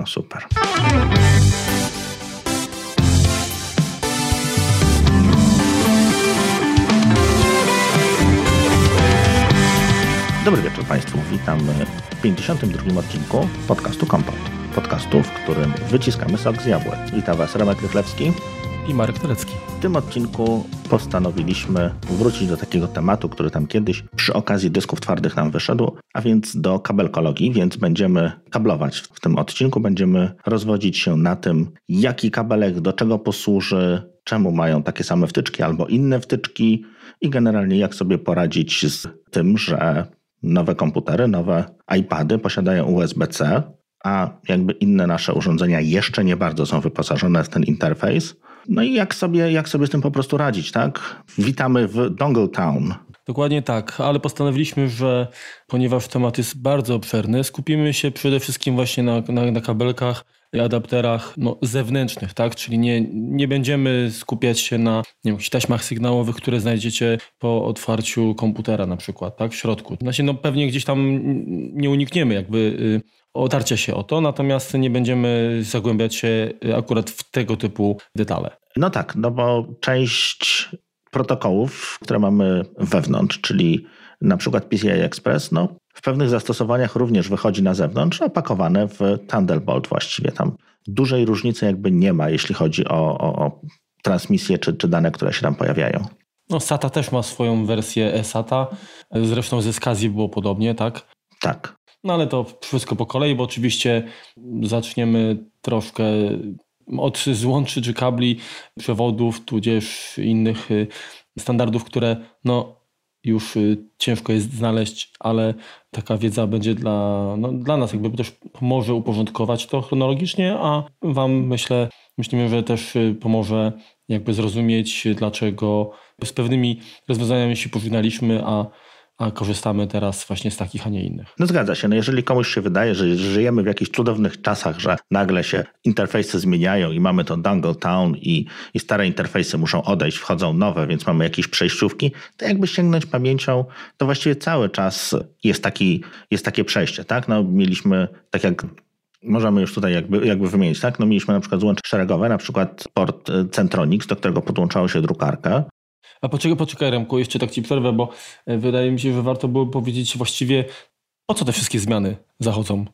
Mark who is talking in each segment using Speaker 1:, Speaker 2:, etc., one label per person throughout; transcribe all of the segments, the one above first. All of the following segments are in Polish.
Speaker 1: No super. Dobry wieczór Państwu. Witam w 52 odcinku podcastu Kompot. Podcastu, w którym wyciskamy sok z jabłek. Witam Was Remek Rychlewski
Speaker 2: i Marek Telecki.
Speaker 1: W tym odcinku postanowiliśmy wrócić do takiego tematu, który tam kiedyś przy okazji dysków twardych nam wyszedł, a więc do kabelkologii, więc będziemy kablować w tym odcinku, będziemy rozwodzić się na tym, jaki kabelek do czego posłuży, czemu mają takie same wtyczki albo inne wtyczki i generalnie jak sobie poradzić z tym, że nowe komputery, nowe iPady posiadają USB-C, a jakby inne nasze urządzenia jeszcze nie bardzo są wyposażone w ten interfejs. No i jak sobie, jak sobie z tym po prostu radzić, tak? Witamy w Dongle Town.
Speaker 2: Dokładnie tak, ale postanowiliśmy, że ponieważ temat jest bardzo obszerny, skupimy się przede wszystkim właśnie na, na, na kabelkach i adapterach no, zewnętrznych, tak? Czyli nie, nie będziemy skupiać się na nie wiem, taśmach sygnałowych, które znajdziecie po otwarciu komputera na przykład, tak? W środku. Znaczy, no pewnie gdzieś tam nie unikniemy jakby y, otarcia się o to, natomiast nie będziemy zagłębiać się akurat w tego typu detale.
Speaker 1: No tak, no bo część protokołów, które mamy wewnątrz, czyli na przykład PCI Express, no w pewnych zastosowaniach również wychodzi na zewnątrz, opakowane w Thunderbolt właściwie. Tam dużej różnicy jakby nie ma, jeśli chodzi o, o, o transmisję czy, czy dane, które się tam pojawiają.
Speaker 2: No SATA też ma swoją wersję eSATA, zresztą ze SCSI było podobnie, tak?
Speaker 1: Tak.
Speaker 2: No ale to wszystko po kolei, bo oczywiście zaczniemy troszkę od złączy czy kabli, przewodów, tudzież innych y, standardów, które no, już y, ciężko jest znaleźć, ale taka wiedza będzie dla, no, dla nas jakby też pomoże uporządkować to chronologicznie, a Wam myślę, myślimy, że też y, pomoże jakby zrozumieć, dlaczego z pewnymi rozwiązaniami się pożegnaliśmy, a a korzystamy teraz właśnie z takich, a nie innych.
Speaker 1: No zgadza się. No jeżeli komuś się wydaje, że żyjemy w jakichś cudownych czasach, że nagle się interfejsy zmieniają i mamy to Dangle Town i, i stare interfejsy muszą odejść, wchodzą nowe, więc mamy jakieś przejściówki, to jakby sięgnąć pamięcią, to właściwie cały czas jest, taki, jest takie przejście. Tak? No, mieliśmy, tak jak Możemy już tutaj jakby, jakby wymienić, tak? No mieliśmy na przykład złącze szeregowe, na przykład port Centronix, do którego podłączało się drukarkę.
Speaker 2: A poczekaj, poczekaj Remku, jeszcze tak ci przerwę, bo e, wydaje mi się, że warto było powiedzieć właściwie, po co te wszystkie zmiany zachodzą.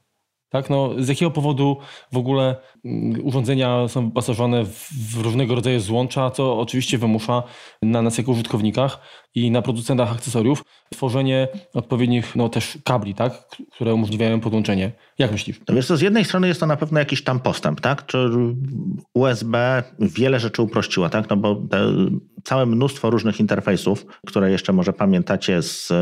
Speaker 2: Tak, no, z jakiego powodu w ogóle mm, urządzenia są wyposażone w różnego rodzaju złącza, co oczywiście wymusza na nas jako użytkownikach i na producentach akcesoriów tworzenie odpowiednich no, też kabli, tak, które umożliwiają podłączenie. Jak myślisz?
Speaker 1: No wiesz co, z jednej strony jest to na pewno jakiś tam postęp, tak? Czy USB wiele rzeczy uprościła, tak? No bo całe mnóstwo różnych interfejsów, które jeszcze może pamiętacie z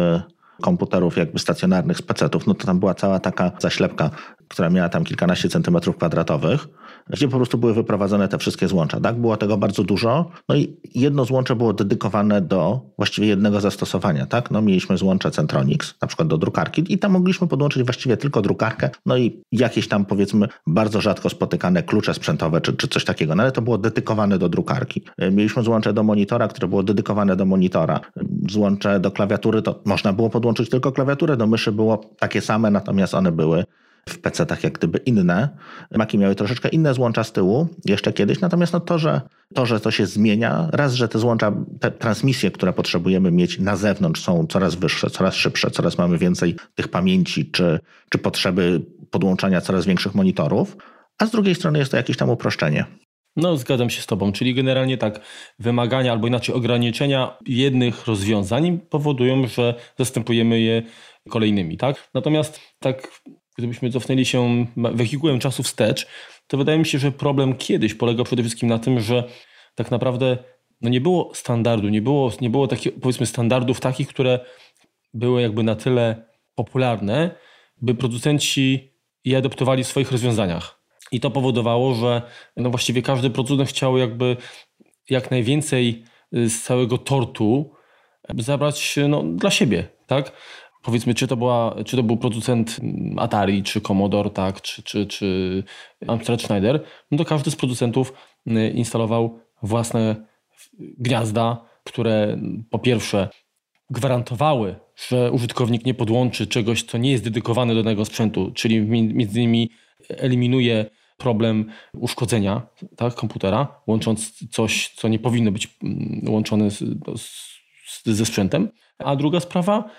Speaker 1: komputerów jakby stacjonarnych z PC-ów, no to tam była cała taka zaślepka, która miała tam kilkanaście centymetrów kwadratowych, gdzie po prostu były wyprowadzone te wszystkie złącza. Tak? Było tego bardzo dużo. No i jedno złącze było dedykowane do właściwie jednego zastosowania. Tak? No, mieliśmy złącze Centronix, na przykład do drukarki i tam mogliśmy podłączyć właściwie tylko drukarkę, no i jakieś tam powiedzmy bardzo rzadko spotykane klucze sprzętowe czy, czy coś takiego. No ale to było dedykowane do drukarki. Mieliśmy złącze do monitora, które było dedykowane do monitora. Złącze do klawiatury to można było podłączyć tylko klawiaturę, do myszy było takie same, natomiast one były w PC-tach jak gdyby inne. Maki miały troszeczkę inne złącza z tyłu jeszcze kiedyś, natomiast no to, że to, że to się zmienia, raz, że te złącza, te transmisje, które potrzebujemy mieć na zewnątrz są coraz wyższe, coraz szybsze, coraz mamy więcej tych pamięci czy, czy potrzeby podłączania coraz większych monitorów, a z drugiej strony jest to jakieś tam uproszczenie.
Speaker 2: No, zgadzam się z Tobą, czyli generalnie tak, wymagania albo inaczej ograniczenia jednych rozwiązań powodują, że zastępujemy je kolejnymi, tak? Natomiast tak gdybyśmy cofnęli się wehikułem czasu wstecz, to wydaje mi się, że problem kiedyś polegał przede wszystkim na tym, że tak naprawdę no nie było standardu, nie było, nie było takich, powiedzmy standardów takich, które były jakby na tyle popularne, by producenci je adoptowali w swoich rozwiązaniach. I to powodowało, że no właściwie każdy producent chciał jakby jak najwięcej y, z całego tortu zabrać no, dla siebie, tak? Powiedzmy, czy to, była, czy to był producent Atari, czy Commodore, tak, czy, czy, czy Amstrad Schneider, no to każdy z producentów y, instalował własne gniazda, które po pierwsze gwarantowały, że użytkownik nie podłączy czegoś, co nie jest dedykowane do danego sprzętu, czyli między innymi eliminuje problem uszkodzenia tak, komputera, łącząc coś, co nie powinno być mm, łączone z, z, ze sprzętem. A druga sprawa,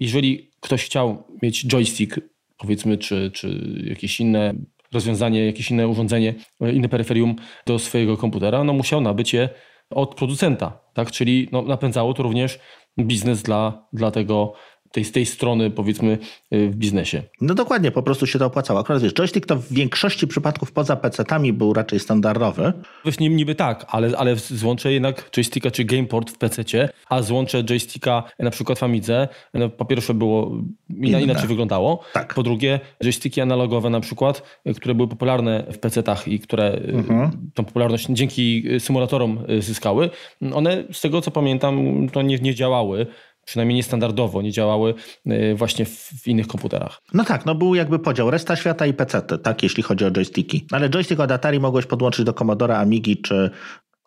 Speaker 2: jeżeli ktoś chciał mieć joystick, powiedzmy, czy, czy jakieś inne rozwiązanie, jakieś inne urządzenie, inne peryferium do swojego komputera, no musiał nabyć je od producenta, tak? czyli no, napędzało to również biznes dla, dla tego tej, z tej strony powiedzmy y, w biznesie.
Speaker 1: No dokładnie, po prostu się to opłacało. Akurat wiesz, joystick to w większości przypadków poza PC-tami był raczej standardowy.
Speaker 2: Właśnie niby tak, ale, ale złączę jednak joysticka czy gameport w PC-cie, a złączę joysticka na przykład w Amidze, no po pierwsze było Inne. inaczej wyglądało,
Speaker 1: tak.
Speaker 2: po drugie joysticki analogowe na przykład, które były popularne w PC-tach i które y, mhm. tą popularność dzięki symulatorom y, zyskały, one z tego co pamiętam to nie, nie działały przynajmniej niestandardowo nie działały y, właśnie w innych komputerach.
Speaker 1: No tak, no był jakby podział resta świata i PC, tak, jeśli chodzi o joysticki. Ale joystick od Atari mogłeś podłączyć do Commodore, Amigi, czy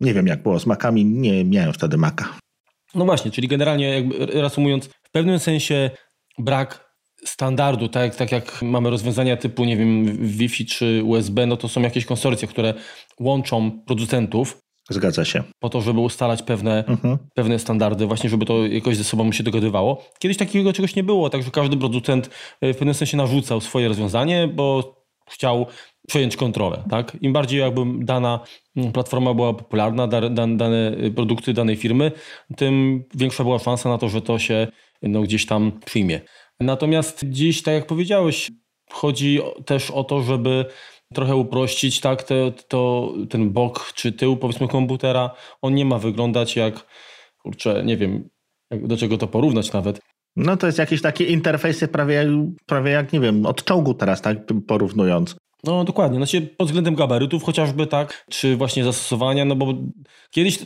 Speaker 1: nie wiem jak było z Macami, nie miałem wtedy Maca.
Speaker 2: No właśnie, czyli generalnie jakby reasumując, w pewnym sensie brak standardu, tak, tak jak mamy rozwiązania typu, nie wiem, Wi-Fi czy USB, no to są jakieś konsorcje, które łączą producentów
Speaker 1: Zgadza się.
Speaker 2: Po to, żeby ustalać pewne, mhm. pewne standardy, właśnie żeby to jakoś ze sobą się dogadywało. Kiedyś takiego czegoś nie było, także każdy producent e, w pewnym sensie narzucał swoje rozwiązanie, bo chciał przejąć kontrolę. Tak? Im bardziej jakby dana mm, platforma była popularna, dane produkty danej firmy, tym większa była szansa na to, że to się no, gdzieś tam przyjmie. Natomiast dziś, tak jak powiedziałeś, chodzi też o to, żeby trochę uprościć, tak, to, to ten bok czy tył powiedzmy komputera, on nie ma wyglądać jak, kurczę, nie wiem, jak, do czego to porównać nawet.
Speaker 1: No to jest jakieś takie interfejsy prawie, prawie jak, nie wiem, od czołgu teraz, tak, porównując.
Speaker 2: No dokładnie, znaczy pod względem gabarytów chociażby, tak, czy właśnie zastosowania, no bo kiedyś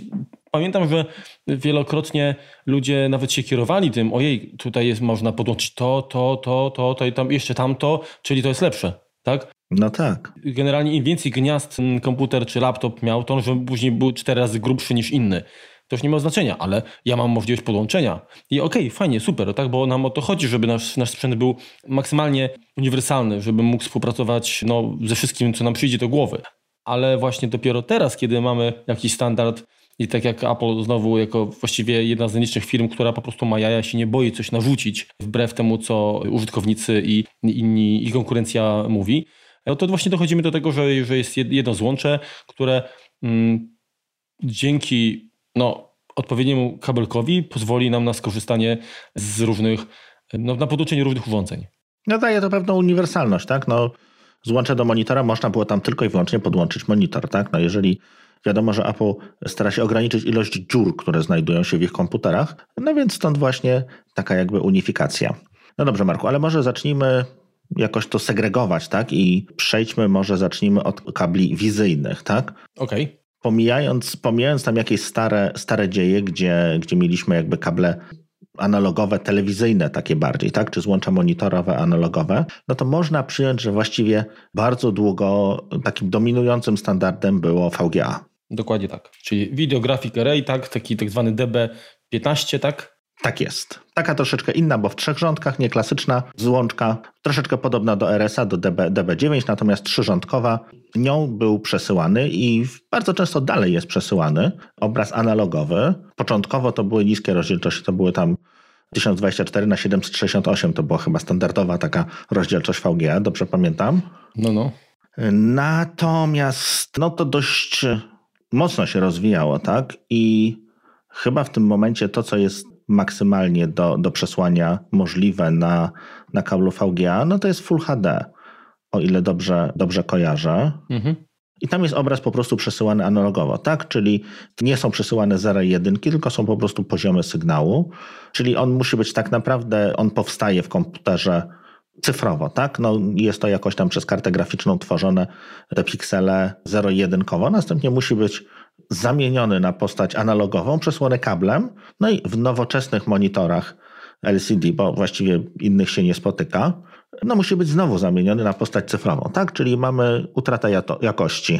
Speaker 2: pamiętam, że wielokrotnie ludzie nawet się kierowali tym, ojej, tutaj jest, można podłączyć to, to, to, to, to i tam jeszcze tamto, czyli to jest lepsze, tak?
Speaker 1: No tak.
Speaker 2: Generalnie im więcej gniazd komputer czy laptop miał, to on później był cztery razy grubszy niż inny. To już nie ma znaczenia, ale ja mam możliwość podłączenia. I okej, okay, fajnie, super, tak, bo nam o to chodzi, żeby nasz, nasz sprzęt był maksymalnie uniwersalny, żeby mógł współpracować no, ze wszystkim, co nam przyjdzie do głowy. Ale właśnie dopiero teraz, kiedy mamy jakiś standard i tak jak Apple znowu jako właściwie jedna z nielicznych firm, która po prostu ma jaja, się nie boi coś narzucić wbrew temu, co użytkownicy i inni i konkurencja mówi, no to właśnie dochodzimy do tego, że, że jest jedno złącze, które mm, dzięki no, odpowiedniemu kabelkowi pozwoli nam na skorzystanie z różnych, no, na podłączenie różnych urządzeń.
Speaker 1: No daje to pewną uniwersalność, tak? No, złącze do monitora można było tam tylko i wyłącznie podłączyć monitor, tak? No jeżeli wiadomo, że Apple stara się ograniczyć ilość dziur, które znajdują się w ich komputerach, no więc stąd właśnie taka jakby unifikacja. No dobrze, Marku, ale może zacznijmy jakoś to segregować, tak? I przejdźmy, może zacznijmy od kabli wizyjnych, tak?
Speaker 2: Okej. Okay.
Speaker 1: Pomijając, pomijając tam jakieś stare, stare dzieje, gdzie, gdzie mieliśmy jakby kable analogowe, telewizyjne takie bardziej, tak? Czy złącza monitorowe, analogowe, no to można przyjąć, że właściwie bardzo długo takim dominującym standardem było VGA.
Speaker 2: Dokładnie tak. Czyli Video Graphic Array, tak? Taki tak zwany DB15, tak?
Speaker 1: Tak jest. Taka troszeczkę inna, bo w trzech rządkach, nie klasyczna złączka, troszeczkę podobna do RSA, do DB, DB9, natomiast trzyrządkowa. Nią był przesyłany i bardzo często dalej jest przesyłany obraz analogowy. Początkowo to były niskie rozdzielczości, to były tam 1024 na 768 to była chyba standardowa taka rozdzielczość VGA, dobrze pamiętam?
Speaker 2: No, no.
Speaker 1: Natomiast no to dość mocno się rozwijało, tak? I chyba w tym momencie to, co jest maksymalnie do, do przesłania możliwe na, na kablu VGA, no to jest Full HD, o ile dobrze, dobrze kojarzę. Mhm. I tam jest obraz po prostu przesyłany analogowo, tak? Czyli nie są przesyłane 0 i 1, tylko są po prostu poziomy sygnału. Czyli on musi być tak naprawdę, on powstaje w komputerze cyfrowo, tak? No, jest to jakoś tam przez kartę graficzną tworzone, te piksele 0 i 1, następnie musi być zamieniony na postać analogową, przesłony kablem, no i w nowoczesnych monitorach LCD, bo właściwie innych się nie spotyka, no musi być znowu zamieniony na postać cyfrową, tak? Czyli mamy utratę jakości.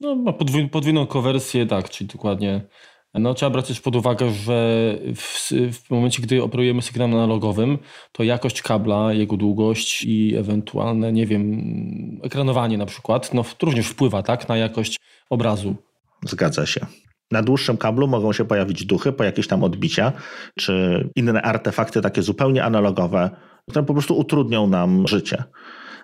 Speaker 2: No, ma podwójną konwersję, tak, czyli dokładnie No, trzeba brać też pod uwagę, że w, w, momencie, gdy operujemy sygnałem analogowym, to jakość kabla, jego długość i ewentualne, nie wiem, ekranowanie na przykład, no również wpływa tak, na jakość obrazu.
Speaker 1: Zgadza się. Na dłuższym kablu mogą się pojawić duchy po jakieś tam odbicia, czy inne artefakty takie zupełnie analogowe, które po prostu utrudnią nam życie.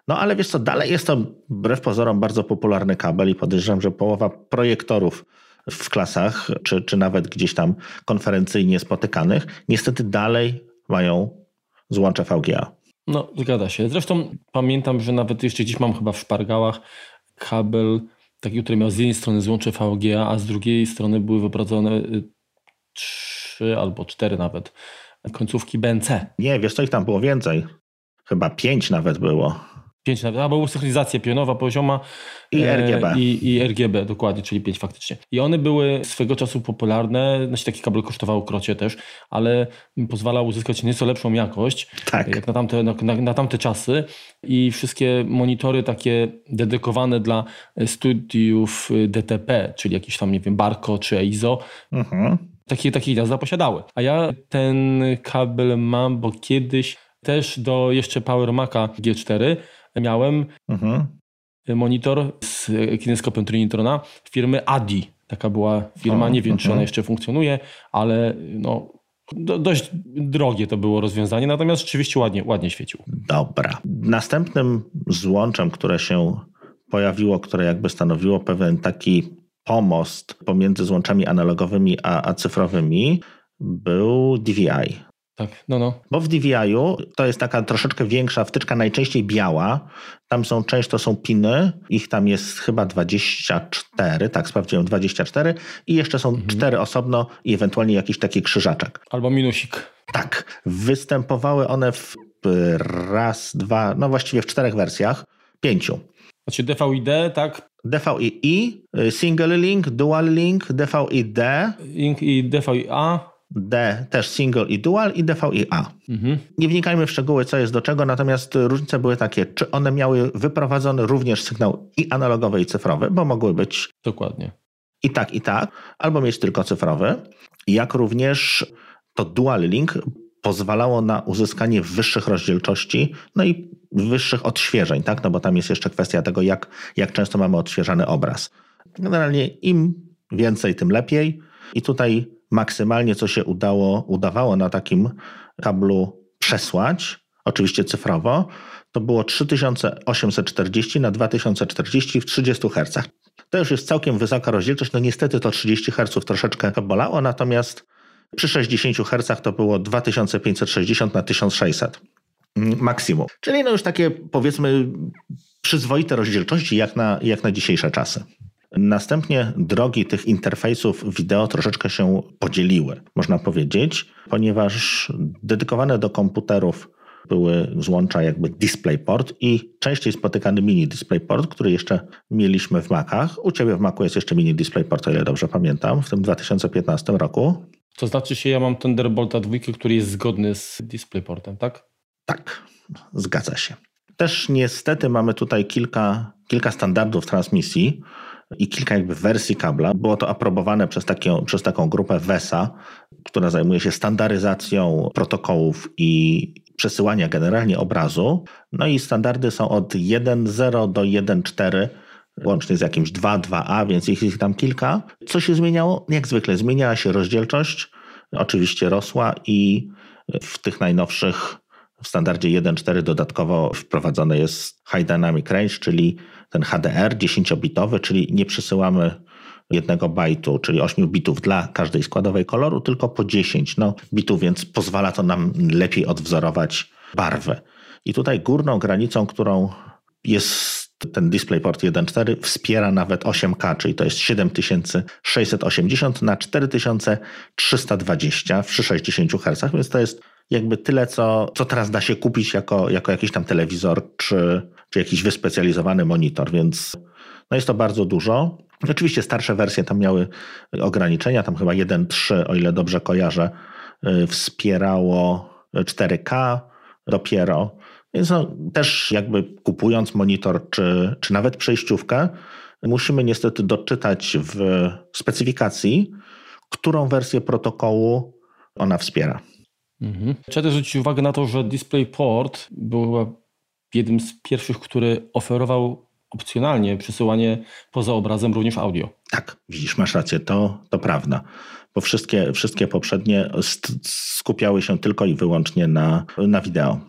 Speaker 1: No ale wiesz co, dalej jest to wbrew pozorom bardzo popularny kabel i podejrzewam, że połowa projektorów w klasach, czy, czy nawet gdzieś tam konferencyjnie spotykanych, niestety dalej mają złącze VGA.
Speaker 2: No, zgadza się. Zresztą pamiętam, że nawet jeszcze gdzieś mam chyba w szpargałach kabel taki, który miał z jednej strony złącze VGA, a z drugiej strony były wyprowadzone y, trzy albo cztery nawet końcówki BNC.
Speaker 1: Nie, wiesz co, ich tam było więcej. Chyba pięć nawet było.
Speaker 2: Pięć nawet, a była synchronizacja pionowa pozioma
Speaker 1: i e, RGB.
Speaker 2: I, I, RGB, dokładnie, czyli pięć faktycznie. I one były swego czasu popularne, znaczy taki kabel kosztował krocie też, ale pozwalał uzyskać nieco lepszą jakość, tak. jak na tamte, na, na, na tamte czasy i wszystkie monitory takie dedykowane dla studiów DTP, czyli jakiś tam, nie wiem, Barco czy EIZO, mhm. takie, takie gniazda posiadały. A ja ten kabel mam, bo kiedyś też do jeszcze Power Maca G4 miałem mhm. monitor z kineskopem Trinitrona firmy Adi. Taka była firma, nie wiem czy ona jeszcze funkcjonuje, ale no, do, dość drogie to było rozwiązanie, natomiast rzeczywiście ładnie, ładnie świecił.
Speaker 1: Dobra. Następnym złączem, które się pojawiło, które jakby stanowiło pewien taki pomost pomiędzy złączami analogowymi a, a cyfrowymi, był DVI.
Speaker 2: Tak, no, no.
Speaker 1: Bo w DVI-u to jest taka troszeczkę większa wtyczka, najczęściej biała. Tam są często są piny, ich tam jest chyba 24, tak sprawdziłem, 24 i jeszcze są mhm. cztery osobno i ewentualnie jakiś taki krzyżaczek.
Speaker 2: Albo minusik.
Speaker 1: Tak. Występowały one w raz, dwa, no właściwie w czterech wersjach, pięciu.
Speaker 2: Znaczy DVI-D, tak?
Speaker 1: DVI-I, Single Link, Dual Link, DVI-D.
Speaker 2: Link i DVI-A
Speaker 1: D też single i dual i DVI-A. Mhm. Nie wnikajmy w szczegóły, co jest do czego, natomiast różnice były takie, czy one miały wyprowadzony również sygnał i analogowy, i cyfrowy, bo mogły być.
Speaker 2: Dokładnie.
Speaker 1: I tak, i tak, albo mieć tylko cyfrowy, jak również to dual link pozwalało na uzyskanie wyższych rozdzielczości, no i wyższych odświeżeń, tak? No bo tam jest jeszcze kwestia tego, jak, jak często mamy odświeżany obraz. Generalnie im więcej, tym lepiej. I tutaj maksymalnie, co się udało, udawało na takim kablu przesłać, oczywiście cyfrowo, to było 3840 na 2040 w 30 Hz. To już jest całkiem wysoka rozdzielczość. No niestety to 30 Hz troszeczkę bolało, natomiast przy 60 Hz to było 2560 na 1600 maksimum. Czyli no już takie powiedzmy przyzwoite rozdzielczości jak na, jak na dzisiejsze czasy. Następnie drogi tych interfejsów wideo troszeczkę się podzieliły, można powiedzieć, ponieważ dedykowane do komputerów były złącza jakby DisplayPort i częściej spotykany mini DisplayPort, który jeszcze mieliśmy w Macach. U Ciebie w Macu jest jeszcze mini DisplayPort, o ile dobrze pamiętam, w tym 2015 roku.
Speaker 2: To znaczy się, ja mam Thunderbolta 2, który jest zgodny z DisplayPortem, tak?
Speaker 1: Tak, zgadza się. Też niestety mamy tutaj kilka, kilka standardów transmisji, i kilka jakby wersji kabla. Było to aprobowane przez, takie, przez taką grupę VESA, która zajmuje się standaryzacją protokołów i przesyłania generalnie obrazu. No i standardy są od 1.0 do 1.4 łącznie z jakimś 2, 2A, więc ich jest tam kilka. Co się zmieniało? Jak zwykle zmieniała się rozdzielczość, oczywiście rosła i w tych najnowszych w standardzie 1.4 dodatkowo wprowadzony jest High Dynamic Range, czyli ten HDR 10-bitowy, czyli nie przesyłamy jednego bajtu, czyli 8 bitów dla każdej składowej koloru, tylko po 10 no, bitów, więc pozwala to nam lepiej odwzorować barwę. I tutaj górną granicą, którą jest ten DisplayPort 1.4 wspiera nawet 8K, czyli to jest 7680 na 4320 przy 60 Hz, więc to jest jakby tyle, co, co teraz da się kupić jako, jako jakiś tam telewizor czy, czy jakiś wyspecjalizowany monitor, więc no jest to bardzo dużo. Oczywiście starsze wersje tam miały ograniczenia, tam chyba 1.3, o ile dobrze kojarzę, y, wspierało 4K dopiero. Więc no, też jakby kupując monitor czy, czy nawet przejściówkę, musimy niestety doczytać w specyfikacji, którą wersję protokołu ona wspiera.
Speaker 2: Mhm. Trzeba też zwrócić uwagę na to, że DisplayPort był jednym z pierwszych, który oferował opcjonalnie przesyłanie poza obrazem również audio.
Speaker 1: Tak, widzisz, masz rację, to, to prawda. Bo wszystkie, wszystkie poprzednie skupiały się tylko i wyłącznie na, na wideo.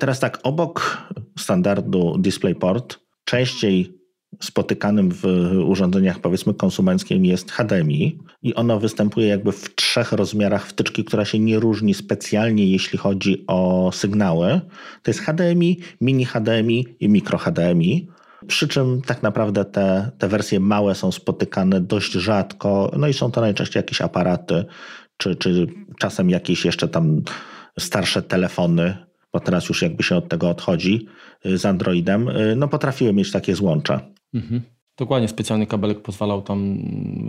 Speaker 1: Teraz tak, obok standardu DisplayPort częściej spotykanym w urządzeniach powiedzmy konsumenckim jest HDMI i ono występuje jakby w trzech rozmiarach wtyczki, która się nie różni specjalnie jeśli chodzi o sygnały. To jest HDMI, mini HDMI i mikro HDMI. Przy czym tak naprawdę te, te wersje małe są spotykane dość rzadko, no i są to najczęściej jakieś aparaty, czy, czy czasem jakieś jeszcze tam starsze telefony, bo teraz już jakby się od tego odchodzi z Androidem, no potrafiły mieć takie złącza.
Speaker 2: Mhm. Dokładnie, specjalny kabelek pozwalał tam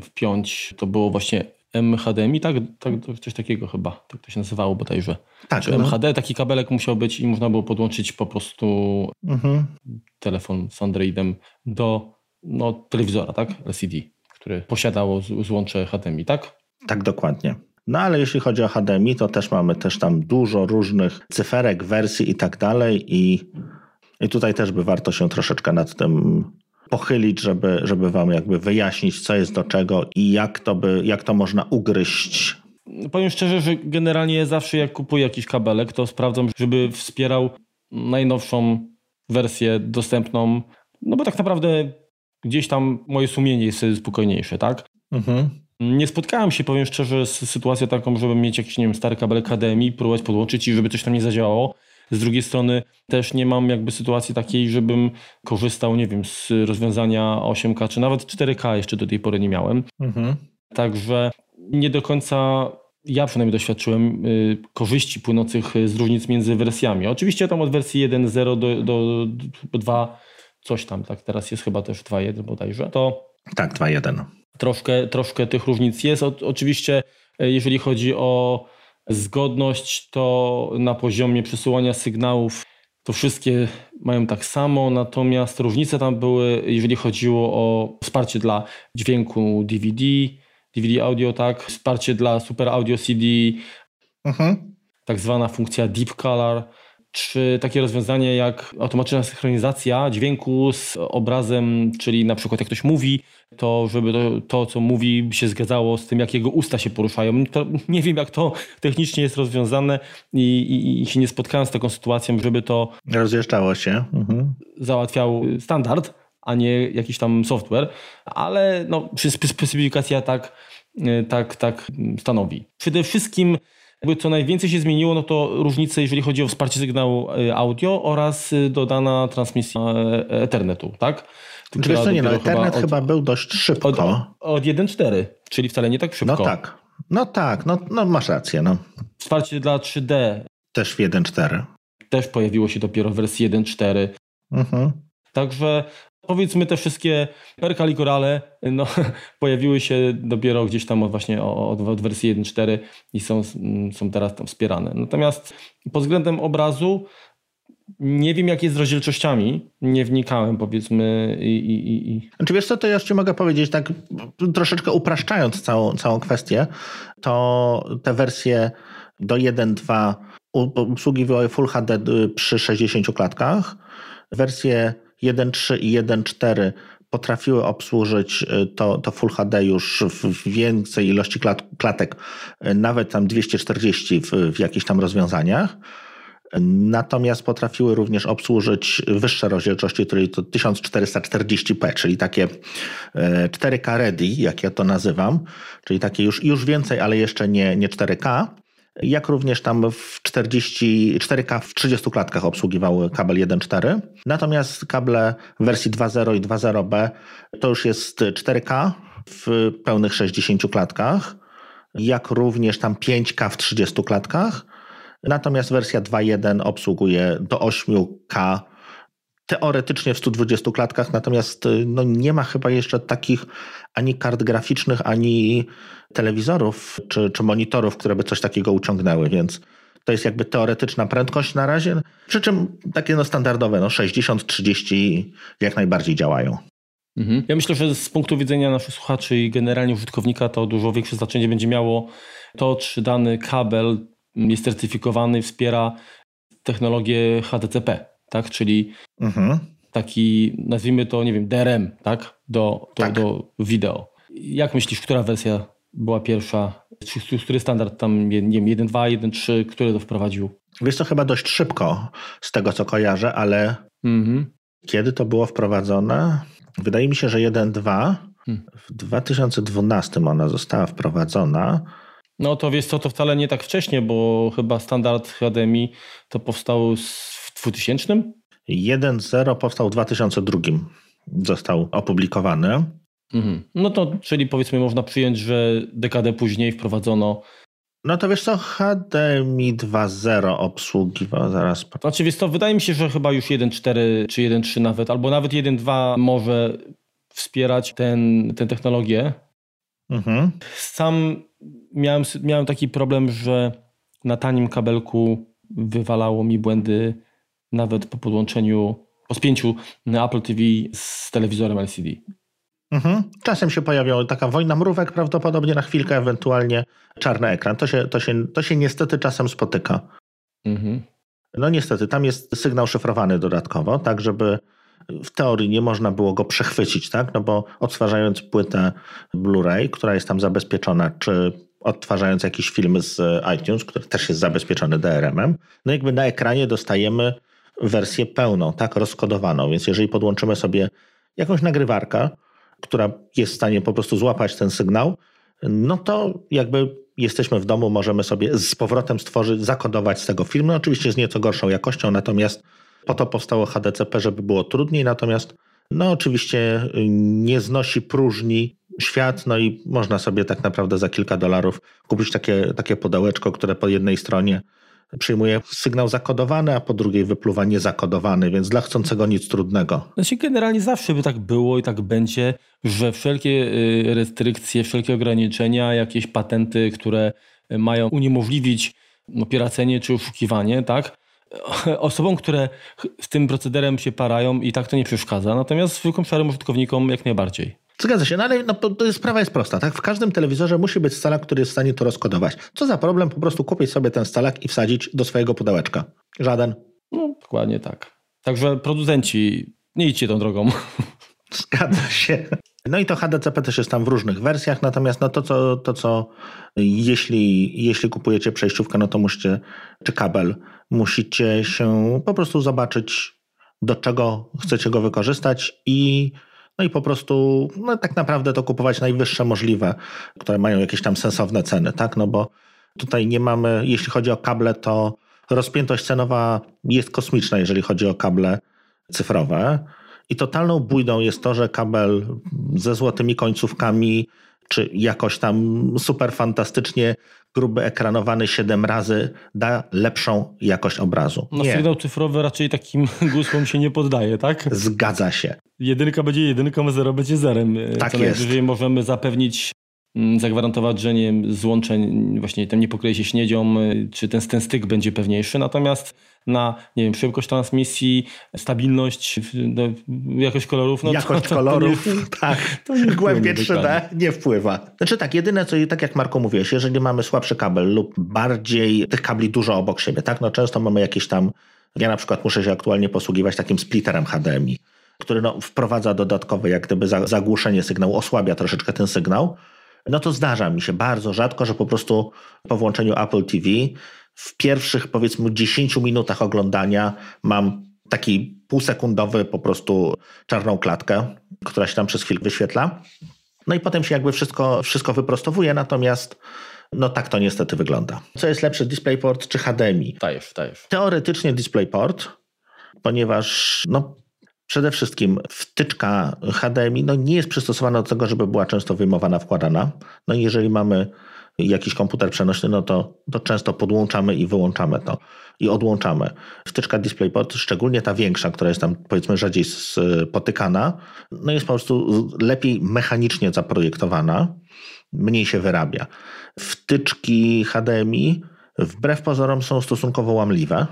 Speaker 2: wpiąć, to było właśnie MHDMI, tak, tak, coś takiego chyba, tak to się nazywało bodajże. Tak. Czy no. MHD, taki kabelek musiał być i można było podłączyć po prostu mhm. telefon z Androidem do no, telewizora, tak, LCD, który posiadało złącze HDMI, tak?
Speaker 1: Tak, dokładnie. No ale jeśli chodzi o HDMI, to też mamy też tam dużo różnych cyferek, wersji i tak dalej i, i tutaj też by warto się troszeczkę nad tym pochylić, żeby, żeby wam jakby wyjaśnić, co jest do czego i jak to, by, jak to można ugryźć.
Speaker 2: Powiem szczerze, że generalnie zawsze jak kupuję jakiś kabelek, to sprawdzam, żeby wspierał najnowszą wersję dostępną, no bo tak naprawdę gdzieś tam moje sumienie jest spokojniejsze, tak? Mhm. Nie spotkałem się, powiem szczerze, z sytuacją taką, żeby mieć jakiś, nie wiem, stary kabelek HDMI, próbować podłączyć i żeby coś tam nie zadziałało. Z drugiej strony też nie mam jakby sytuacji takiej, żebym korzystał, nie wiem, z rozwiązania 8K czy nawet 4K jeszcze do tej pory nie miałem. Mhm. Także nie do końca ja przynajmniej doświadczyłem y, korzyści płynących z różnic między wersjami. Oczywiście tam od wersji 1.0 do, do, do 2 coś tam, tak teraz jest chyba też 2.1 bodajże, to
Speaker 1: tak, 2.1.
Speaker 2: Troszkę, troszkę tych różnic jest. O, oczywiście y, jeżeli chodzi o Zgodność to na poziomie przesyłania sygnałów to wszystkie mają tak samo, natomiast różnice tam były, jeżeli chodziło o wsparcie dla dźwięku DVD, DVD audio, tak, wsparcie dla Super Audio CD, mhm. tak zwana funkcja Deep Color, czy takie rozwiązanie jak automatyczna synchronizacja dźwięku z obrazem, czyli na przykład jak ktoś mówi, to żeby to, to, co mówi się zgadzało z tym, jak jego usta się poruszają. To nie wiem, jak to technicznie jest rozwiązane i, i, i się nie spotkałem z taką sytuacją, żeby to...
Speaker 1: Rozjeżdżało się. Mhm.
Speaker 2: Załatwiał standard, a nie jakiś tam software, ale no, specyfikacja tak, tak, tak stanowi. Przede wszystkim jakby co najwięcej się zmieniło, no to różnice, jeżeli chodzi o wsparcie sygnału e, audio oraz e, dodana transmisja e, Ethernetu, tak?
Speaker 1: Wiesz co, nie, no, Ethernet chyba, od, chyba był dość szybko. Od,
Speaker 2: od 1.4, czyli wcale nie tak szybko.
Speaker 1: No tak, no tak, no, no masz rację. No.
Speaker 2: Wsparcie dla 3D.
Speaker 1: Też w 1.4.
Speaker 2: Też pojawiło się dopiero w wersji 1.4. Mhm. Także Powiedzmy te wszystkie perkali korale no, pojawiły się dopiero gdzieś tam od właśnie od, od wersji 1.4 i są, są teraz tam wspierane. Natomiast pod względem obrazu nie wiem, jak jest z rozdzielczościami. Nie wnikałem, powiedzmy. I, i, i...
Speaker 1: Wiesz co, to ja jeszcze mogę powiedzieć, tak troszeczkę upraszczając całą, całą kwestię, to te wersje do 1.2 obsługiwały Full HD przy 60 klatkach. Wersje 1.3 i 1.4 potrafiły obsłużyć y, to, to Full HD już w większej ilości klat, klatek, y, nawet tam 240 w, w jakichś tam rozwiązaniach. Natomiast potrafiły również obsłużyć wyższe rozdzielczości, czyli to 1440p, czyli takie 4K y, ready, jak ja to nazywam, czyli takie już, już więcej, ale jeszcze nie, nie 4K jak również tam w 40, 4K w 30 klatkach obsługiwał kabel 1.4. Natomiast kable w wersji 2.0 i 2.0b to już jest 4K w pełnych 60 klatkach, jak również tam 5K w 30 klatkach. Natomiast wersja 2.1 obsługuje do 8K teoretycznie w 120 klatkach, natomiast y, no, nie ma chyba jeszcze takich ani kart graficznych, ani telewizorów czy, czy monitorów, które by coś takiego uciągnęły, więc to jest jakby teoretyczna prędkość na razie, przy czym takie no standardowe, no 60-30 jak najbardziej działają.
Speaker 2: Mhm. Ja myślę, że z punktu widzenia naszych słuchaczy i generalnie użytkownika to dużo większe znaczenie będzie miało to, czy dany kabel jest certyfikowany, wspiera technologię HDCP, tak? Czyli mhm. taki, nazwijmy to, nie wiem, DRM, tak? Do, do, tak. do wideo. Jak myślisz, która wersja była pierwsza? Czy, który standard tam, nie wiem, 1.2, 1.3, który to wprowadził?
Speaker 1: Wiesz to chyba dość szybko, z tego co kojarzę, ale mhm. kiedy to było wprowadzone? Wydaje mi się, że 1.2 hmm. w 2012 ona została wprowadzona.
Speaker 2: No to wiesz co, to wcale nie tak wcześnie, bo chyba standard HDMI to powstał w 2000?
Speaker 1: 1.0 powstał w 2002. Został opublikowany.
Speaker 2: Mhm. No to, czyli powiedzmy można przyjąć, że dekadę później wprowadzono
Speaker 1: no to wiesz co, HDMI 2.0 obsługiwał zaraz.
Speaker 2: Znaczy wiesz co, wydaje mi się, że chyba już 1.4 czy 1.3 nawet, albo nawet 1.2 może wspierać ten, tę technologię. Mhm. Sam miałem, miałem taki problem, że na tanim kabelku wywalało mi błędy nawet po podłączeniu, po spięciu Apple TV z telewizorem LCD.
Speaker 1: Mhm. Czasem się pojawiała taka wojna mrówek, prawdopodobnie na chwilkę, ewentualnie czarny ekran. To się, to się, to się niestety czasem spotyka. Mhm. No niestety, tam jest sygnał szyfrowany dodatkowo, tak żeby w teorii nie można było go przechwycić, tak? No bo odtwarzając płytę Blu-ray, która jest tam zabezpieczona, czy odtwarzając jakiś film z iTunes, który też jest zabezpieczony DRM-em, no jakby na ekranie dostajemy wersję pełną, tak, rozkodowaną. Więc jeżeli podłączymy sobie jakąś nagrywarkę, która jest w stanie po prostu złapać ten sygnał, no to jakby jesteśmy w domu, możemy sobie z powrotem stworzyć, zakodować z tego film. No oczywiście z nieco gorszą jakością, natomiast po to powstało HDCP, żeby było trudniej, natomiast no oczywiście nie znosi próżni świat, no i można sobie tak naprawdę za kilka dolarów kupić takie, takie pudełeczko, które po jednej stronie przyjmuje sygnał zakodowany, a po drugiej wypluwa niezakodowany, więc dla chcącego nic trudnego.
Speaker 2: Znaczy generalnie zawsze by tak było i tak będzie, że wszelkie y, restrykcje, wszelkie ograniczenia, jakieś patenty, które mają uniemożliwić opieracenie czy oszukiwanie, tak? Osobom, które z tym procederem się parają i tak to nie przeszkadza, natomiast zwykłym szarym użytkownikom jak najbardziej.
Speaker 1: Zgadza się, no ale no, to sprawa jest prosta. Tak? W każdym telewizorze musi być stalak, który jest w stanie to rozkodować. Co za problem po prostu kupić sobie ten stalak i wsadzić do swojego pudełeczka? Żaden.
Speaker 2: No, dokładnie tak. Także producenci, nie idźcie tą drogą.
Speaker 1: Zgadza się. No i to HDCP też jest tam w różnych wersjach, natomiast no to, co, to, co jeśli, jeśli kupujecie przejściówkę, no to musicie, czy kabel, musicie się po prostu zobaczyć, do czego chcecie go wykorzystać i no i po prostu no tak naprawdę to kupować najwyższe możliwe, które mają jakieś tam sensowne ceny, tak? No bo tutaj nie mamy, jeśli chodzi o kable, to rozpiętość cenowa jest kosmiczna, jeżeli chodzi o kable cyfrowe. I totalną bójdą jest to, że kabel ze złotymi końcówkami, czy jakoś tam super fantastycznie gruby ekranowany 7 razy da lepszą jakość obrazu.
Speaker 2: No sygnał cyfrowy raczej takim gusłom się nie poddaje, tak?
Speaker 1: Zgadza się.
Speaker 2: Jedynka będzie jedynką, zero będzie zerem.
Speaker 1: Tak Co jest.
Speaker 2: Najwyżej możemy zapewnić mm, zagwarantować, że nie, złączeń właśnie ten nie pokryje się śniedzią, y, czy ten, ten styk będzie pewniejszy. Natomiast na nie wiem, szybkość transmisji, stabilność, no, jakość kolorów. No
Speaker 1: jakość to, kolorów, to nie, tak. To nie Głębie 3D nie wpływa. Znaczy tak, jedyne co, tak jak Marko mówiłeś, jeżeli mamy słabszy kabel lub bardziej tych kabli dużo obok siebie, tak, no często mamy jakieś tam, ja na przykład muszę się aktualnie posługiwać takim splitterem HDMI, który no, wprowadza dodatkowe jak gdyby zagłuszenie sygnału, osłabia troszeczkę ten sygnał, no to zdarza mi się bardzo rzadko, że po prostu po włączeniu Apple TV w pierwszych powiedzmy 10 minutach oglądania mam taki półsekundowy po prostu czarną klatkę, która się tam przez chwilę wyświetla. No i potem się jakby wszystko, wszystko wyprostowuje, natomiast no tak to niestety wygląda. Co jest lepsze, DisplayPort czy HDMI?
Speaker 2: Dajesz, dajesz.
Speaker 1: Teoretycznie DisplayPort, ponieważ no, przede wszystkim wtyczka HDMI no, nie jest przystosowana do tego, żeby była często wyjmowana, wkładana. No i jeżeli mamy jakiś komputer przenośny, no to, to często podłączamy i wyłączamy to i odłączamy. Wtyczka DisplayPort, szczególnie ta większa, która jest tam powiedzmy rzadziej spotykana, no jest po prostu lepiej mechanicznie zaprojektowana, mniej się wyrabia. Wtyczki HDMI wbrew pozorom są stosunkowo łamliwe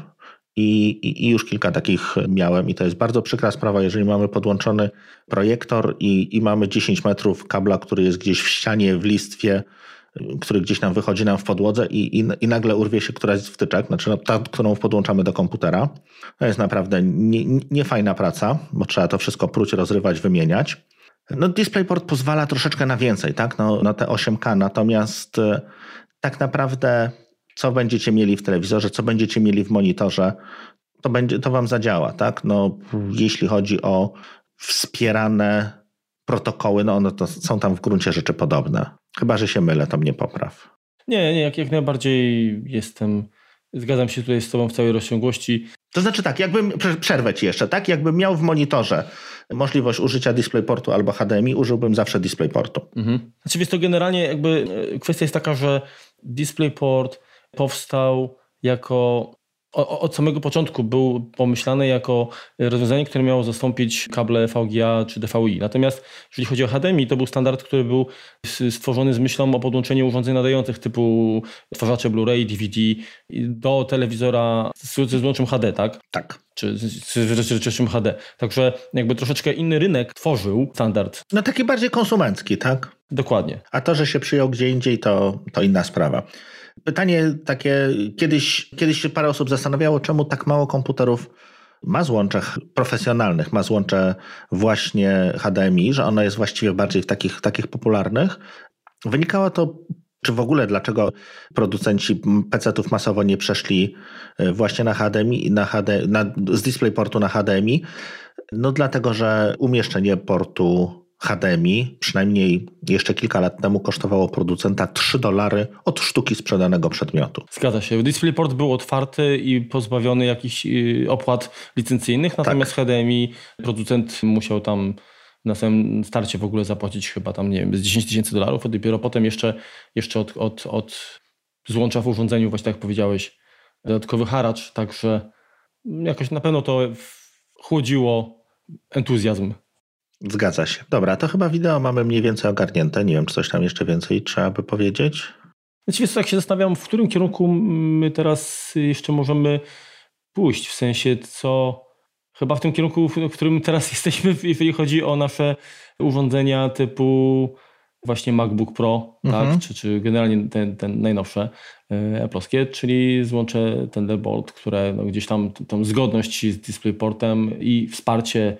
Speaker 1: I, i, I, już kilka takich miałem, i to jest bardzo przykra sprawa, jeżeli mamy podłączony projektor i, i mamy 10 metrów kabla, który jest gdzieś w ścianie, w listwie, który gdzieś nam wychodzi nam w podłodze i, i, i nagle urwie się któraś z wtyczek, znaczy no, ta, którą podłączamy do komputera. To jest naprawdę niefajna nie praca, bo trzeba to wszystko pruć, rozrywać, wymieniać. No, DisplayPort pozwala troszeczkę na więcej, tak? No, na te 8K, natomiast e, tak naprawdę co będziecie mieli w telewizorze, co będziecie mieli w monitorze, to, będzie, to wam zadziała, tak? No, jeśli chodzi o wspierane protokoły, no one to są tam w gruncie rzeczy podobne. Chyba, że się mylę, to mnie popraw.
Speaker 2: Nie, nie, jak, jak najbardziej jestem, zgadzam się tutaj z tobą w całej rozciągłości.
Speaker 1: To znaczy tak, jakbym, przerwę ci jeszcze, tak? Jakbym miał w monitorze możliwość użycia DisplayPortu albo HDMI, użyłbym zawsze DisplayPortu.
Speaker 2: Mhm. Znaczy, jest to generalnie jakby e, kwestia jest taka, że DisplayPort powstał jako od samego początku był pomyślany jako rozwiązanie, które miało zastąpić kable VGA czy DVI. Natomiast jeżeli chodzi o HDMI, to był standard, który był stworzony z myślą o podłączeniu urządzeń nadających typu odtwarzacze Blu-ray, DVD do telewizora z, z HD, tak?
Speaker 1: Tak.
Speaker 2: Czy z rozdzielczością HD. Także jakby troszeczkę inny rynek tworzył standard.
Speaker 1: No taki bardziej konsumencki, tak?
Speaker 2: Dokładnie.
Speaker 1: A to, że się przyjął gdzie indziej, to, to inna sprawa. Pytanie takie, kiedyś, kiedyś się parę osób zastanawiało, czemu tak mało komputerów ma złącze profesjonalnych, ma złącze właśnie HDMI, że ono jest właściwie bardziej w takich, takich popularnych. Wynikało to, czy w ogóle dlaczego producenci PC-ów masowo nie przeszli e, właśnie na HDMI, na HD, na, z DisplayPortu na HDMI? No dlatego, że umieszczenie portu HDMI, przynajmniej jeszcze kilka lat temu, kosztowało producenta 3 dolary od sztuki sprzedanego przedmiotu.
Speaker 2: Zgadza się. DisplayPort był otwarty i pozbawiony jakichś y, opłat licencyjnych, natomiast tak. HDMI producent musiał tam na samym starcie w ogóle zapłacić chyba tam, nie wiem, z 10 tysięcy dolarów, a dopiero potem jeszcze, jeszcze od, od, od złącza w urządzeniu, właśnie tak jak powiedziałeś, dodatkowy haracz, także jakoś na pewno to chłodziło entuzjazm
Speaker 1: Zgadza się. Dobra, to chyba wideo mamy mniej więcej ogarnięte. Nie wiem, czy coś tam jeszcze więcej trzeba by powiedzieć.
Speaker 2: Właściwie tak się zastanawiam, w którym kierunku my teraz jeszcze możemy pójść, w sensie co... Chyba w tym kierunku, w którym teraz jesteśmy, jeżeli chodzi o nasze urządzenia typu właśnie MacBook Pro, tak? mhm. tak? czy, czy generalnie ten, ten najnowsze e, Apple'owskie, czyli złącze Thunderbolt, które no gdzieś tam tą zgodność z DisplayPortem i wsparcie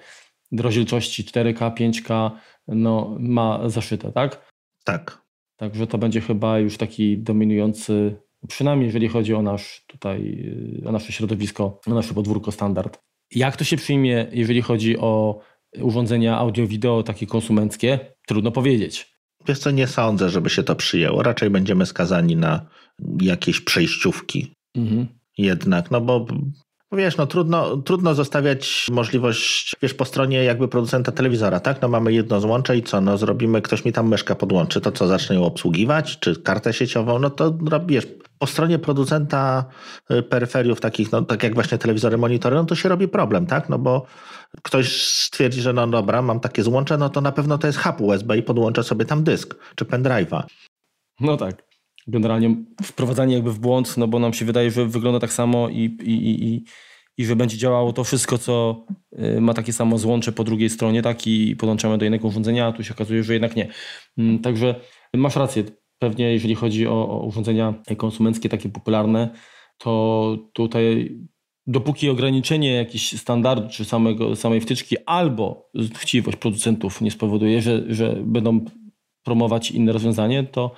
Speaker 2: rozdzielczości 4K, 5K no, ma zaszyte, tak?
Speaker 1: Tak.
Speaker 2: Także to będzie chyba już taki dominujący, przynajmniej jeżeli chodzi o nasz tutaj, o nasze środowisko, o nasze podwórko standard. Jak to się przyjmie, jeżeli chodzi o urządzenia audio-wideo takie konsumenckie? Trudno powiedzieć.
Speaker 1: Wiesz co, nie sądzę, żeby się to przyjęło. Raczej będziemy skazani na jakieś przejściówki. Mhm. Jednak, no bo Wiesz, no trudno, trudno zostawiać możliwość, wiesz, po stronie jakby producenta telewizora, tak? No mamy jedno złącze i co? No zrobimy, ktoś mi tam myszkę podłączy, to co, zacznie ją obsługiwać? Czy kartę sieciową? No to wiesz, po stronie producenta y, peryferiów takich, no tak jak właśnie telewizory, monitory, no to się robi problem, tak? No bo ktoś stwierdzi, że no dobra, mam takie złącze, no to na pewno to jest hub USB i podłączę sobie tam dysk czy pendrive'a.
Speaker 2: No tak generalnie wprowadzanie jakby w błąd, no bo nam się wydaje, że wygląda tak samo i, i, i, i że będzie działało to wszystko, co y, ma takie samo złącze po drugiej stronie, tak i podłączamy do innego urządzenia, a tu się okazuje, że jednak nie. Mm, także masz rację, pewnie jeżeli chodzi o, o urządzenia konsumenckie takie popularne, to tutaj dopóki ograniczenie jakichś standardów czy samego, samej wtyczki albo chciwość producentów nie spowoduje, że, że będą promować inne rozwiązanie, to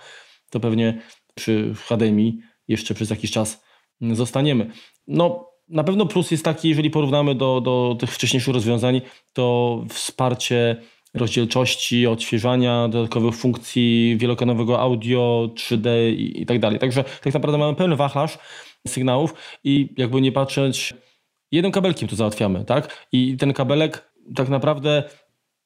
Speaker 2: to pewnie przy HDMI jeszcze przez jakiś czas zostaniemy. No, na pewno plus jest taki, jeżeli porównamy do, do tych wcześniejszych rozwiązań, to wsparcie rozdzielczości, odświeżania, dodatkowych funkcji wielokanałowego audio, 3D i, i tak dalej. Także tak naprawdę mamy pełny wachlarz sygnałów i jakby nie patrzeć, jednym kabelkiem to załatwiamy, tak? I ten kabelek tak naprawdę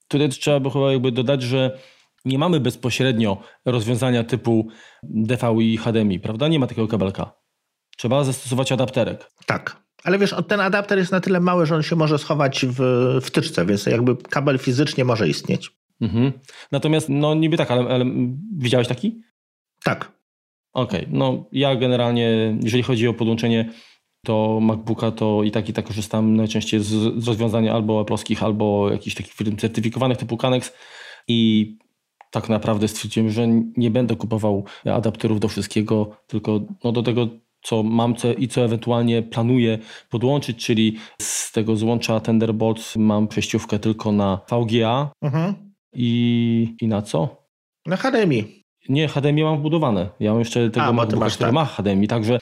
Speaker 2: tutaj trzeba by chyba jakby dodać, że nie mamy bezpośrednio rozwiązania typu DVI i HDMI, prawda? Nie ma takiego kabelka. Trzeba zastosować adapterek.
Speaker 1: Tak. Ale wiesz, ten adapter jest na tyle mały, że on się może schować w wtyczce, więc jakby kabel fizycznie może istnieć.
Speaker 2: Mhm. Natomiast, no niby tak, ale, ale widziałeś taki?
Speaker 1: Tak.
Speaker 2: Okej, okay. no ja generalnie, jeżeli chodzi o podłączenie do MacBooka to i tak i tak korzystam najczęściej z, z rozwiązania albo Apple'owskich, albo jakichś takich firm certyfikowanych typu Canex i tak naprawdę stwierdziłem, że nie będę kupował adapterów do wszystkiego, tylko no do tego, co mam co, i co ewentualnie planuję podłączyć, czyli z tego złącza Thunderbolt mam przejściówkę tylko na VGA mhm. i, i na co?
Speaker 1: Na HDMI.
Speaker 2: Nie, HDMI mam wbudowane. Ja mam jeszcze tego A, MacBooka, który tak. ma HDMI, także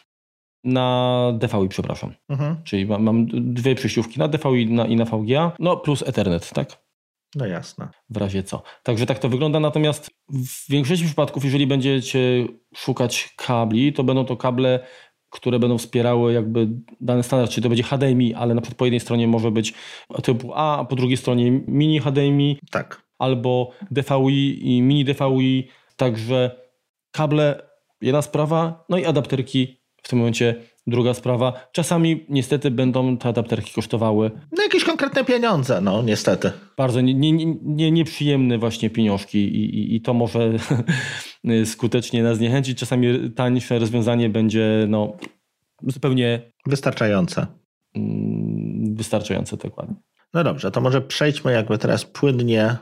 Speaker 2: na DVI, przepraszam. Mhm. Czyli mam, mam, dwie przejściówki na DVI i na, i na VGA, no plus Ethernet, tak?
Speaker 1: No jasne.
Speaker 2: W razie co. Także tak to wygląda, natomiast w większości przypadków, jeżeli będziecie szukać kabli, to będą to kable, które będą wspierały jakby dany standard, czyli to będzie HDMI, ale na przykład po jednej stronie może być typu A, a po drugiej stronie mini HDMI.
Speaker 1: Tak.
Speaker 2: Albo DVI i mini DVI. Także kable, jedna sprawa, no i adapterki w tym momencie druga sprawa. Czasami niestety będą te adapterki kosztowały.
Speaker 1: No jakieś konkretne pieniądze, no niestety.
Speaker 2: Bardzo nie, nie, nie, nieprzyjemne właśnie pieniążki i, i, i to może skutecznie nas zniechęcić. Czasami tańsze rozwiązanie będzie no, zupełnie...
Speaker 1: Wystarczające.
Speaker 2: Mm, wystarczające, dokładnie.
Speaker 1: No dobrze, to może przejdźmy jakby teraz płynnie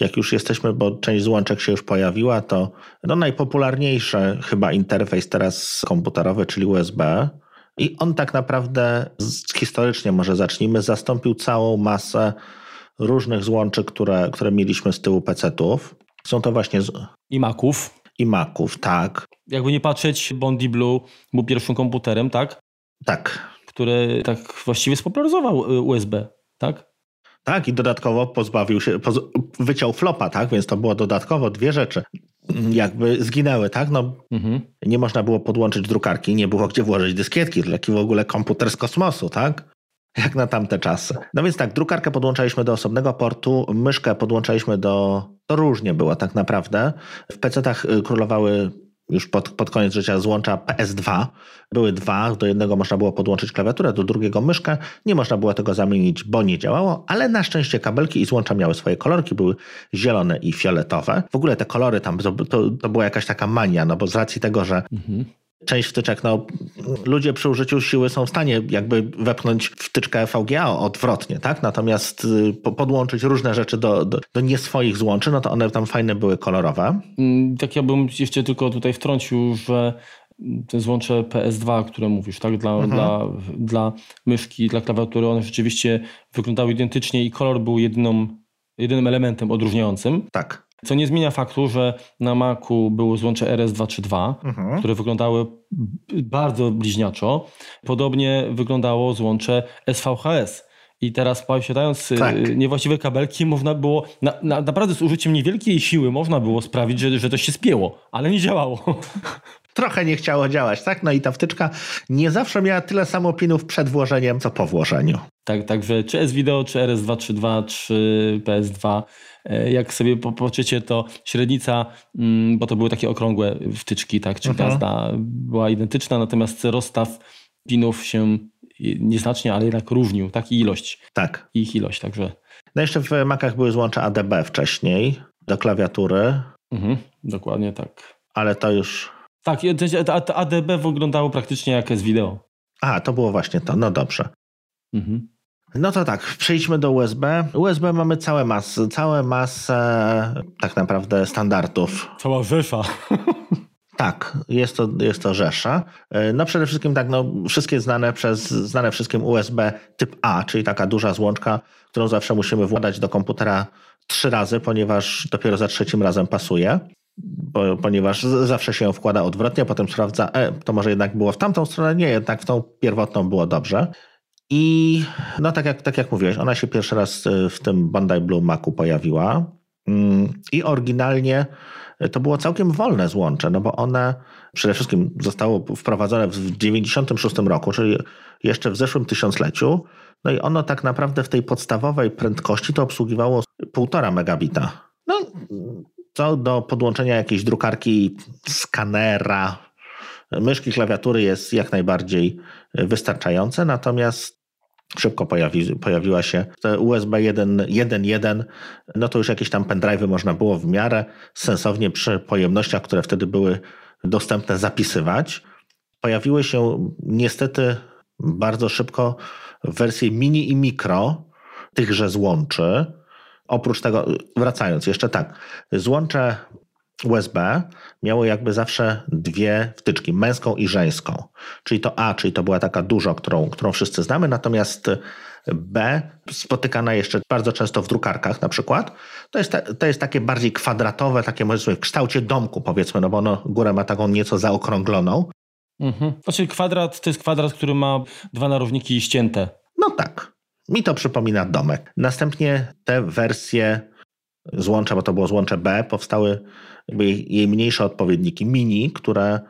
Speaker 1: jak już jesteśmy, bo część złączek się już pojawiła, to no najpopularniejszy chyba interfejs teraz komputerowy, czyli USB. I on tak naprawdę historycznie może zacznijmy, zastąpił całą masę różnych złączek, które, które mieliśmy z tyłu PC-ów. Są to właśnie. Z...
Speaker 2: I Maców.
Speaker 1: I Maców, tak.
Speaker 2: Jakby nie patrzeć, Bondi Blue był pierwszym komputerem, tak?
Speaker 1: Tak.
Speaker 2: Który tak właściwie spopularyzował y, USB, tak?
Speaker 1: Tak, i dodatkowo pozbawił się, poz, wyciął flopa, tak? Więc to było dodatkowo dwie rzeczy. Jakby zginęły, tak? No, mhm. Nie można było podłączyć drukarki, nie było gdzie włożyć dyskietki, taki w ogóle komputer z kosmosu, tak? Jak na tamte czasy. No więc tak, drukarkę podłączaliśmy do osobnego portu, myszkę podłączaliśmy do. To różnie było tak naprawdę. W PC-tach y, królowały już pod, pod koniec życia złącza PS2. Były dwa, do jednego można było podłączyć klawiaturę, do drugiego myszkę. Nie można było tego zamienić, bo nie działało, ale na szczęście kabelki i złącza miały swoje kolorki, były zielone i fioletowe. W ogóle te kolory tam, to, to, była jakaś taka mania, no bo z racji tego, że mhm część wtyczek, no ludzie przy użyciu siły są w stanie jakby wepchnąć wtyczkę VGA odwrotnie, tak? Natomiast y, podłączyć różne rzeczy do, do, do nie swoich złączy, no to one tam fajne były kolorowe.
Speaker 2: Mm, tak ja bym jeszcze tylko tutaj wtrącił, że te złącze PS2, które mówisz, tak, dla, mhm. dla, dla myszki, dla klawiatury, one rzeczywiście wyglądały identycznie i kolor był jedyną, jedynym elementem odróżniającym.
Speaker 1: Tak.
Speaker 2: Co nie zmienia faktu, że na Macu były złącze RS232, mhm. które wyglądały bardzo bliźniaczo. Podobnie wyglądało złącze SVHS. I teraz posiadając y, tak. niewłaściwe kabelki, można było, na, na, naprawdę z użyciem niewielkiej siły można było sprawić, że, że to się spięło, ale nie działało.
Speaker 1: Trochę nie chciało działać, tak? No i ta wtyczka nie zawsze miała tyle samo pinów przed włożeniem, co po włożeniu.
Speaker 2: Tak, także czy S-Video, czy RS232, czy PS2 E, jak sobie popatrzycie, to średnica, mm, bo to były takie okrągłe wtyczki, tak, czy mhm. gazda była identyczna, natomiast rozstaw pinów się nieznacznie, ale jednak różnił, tak, i ilość.
Speaker 1: Tak.
Speaker 2: Ich ilość, także.
Speaker 1: No jeszcze w Macach były złącza ADB wcześniej do klawiatury.
Speaker 2: Mhm, dokładnie tak.
Speaker 1: Ale to już...
Speaker 2: Tak, ADB wyglądało praktycznie jak z wideo.
Speaker 1: A, to było właśnie to, no dobrze. Mhm. No to tak, przejdźmy do USB. USB mamy całe masy, całe masę tak naprawdę standardów.
Speaker 2: Cała rzesza.
Speaker 1: Tak, jest to, jest to rzesza. No przede wszystkim tak, no, wszystkie znane przez, znane wszystkim USB typ A, czyli taka duża złączka, którą zawsze musimy władać do komputera trzy razy, ponieważ dopiero za trzecim razem pasuje. Bo, ponieważ zawsze się ją wkłada odwrotnie, potem sprawdza, e, to może jednak było w tamtą stronę, nie, jednak w tą pierwotną było dobrze. I no tak jak, tak jak mówiłeś, ona się pierwszy raz e, w tym Bandai Blue Macu pojawiła mm, i oryginalnie e, to było całkiem wolne złącze, no bo one przede wszystkim zostało wprowadzone w 1996 roku, czyli jeszcze w zeszłym tysiącleciu, no i ono tak naprawdę w tej podstawowej prędkości to obsługiwało 1,5 megabita. No, co do podłączenia jakiejś drukarki, skanera, myszki, klawiatury jest jak najbardziej wystarczające, natomiast Szybko pojawi, pojawiła się USB 1.1.1, no to już jakieś tam pendrive'y można było w miarę sensownie przy pojemnościach, które wtedy były dostępne, zapisywać. Pojawiły się niestety bardzo szybko wersje mini i mikro tychże złączy. Oprócz tego, wracając, jeszcze tak, złącze USB miało jakby zawsze dwie wtyczki, męską i żeńską. Czyli to A, czyli to była taka dużo, którą, którą wszyscy znamy, natomiast B, spotykana jeszcze bardzo często w drukarkach na przykład, to jest, to jest takie bardziej kwadratowe, takie może w kształcie domku powiedzmy, no bo ono górę ma taką nieco zaokrągloną.
Speaker 2: Mhm. Znaczy kwadrat to jest kwadrat, który ma dwa narowniki ścięte.
Speaker 1: No tak. Mi to przypomina domek. Następnie te wersje złącza, bo to było złącze B, powstały jakby jej mniejsze odpowiedniki mini, które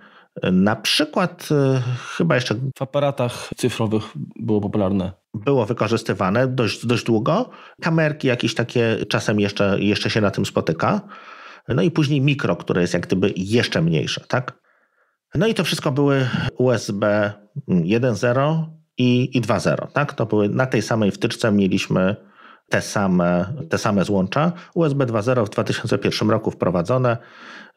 Speaker 1: na przykład e, chyba jeszcze
Speaker 2: w aparatach cyfrowych było popularne.
Speaker 1: Było wykorzystywane dość, dość długo. Kamerki jakieś takie czasem jeszcze, jeszcze się na tym spotyka. No i później mikro, które jest jak gdyby jeszcze mniejsze, tak? No i to wszystko były USB 1.0 i, i 2.0, tak? To były na tej samej wtyczce mieliśmy te same, te same złącza. USB 2.0 w 2001 roku wprowadzone.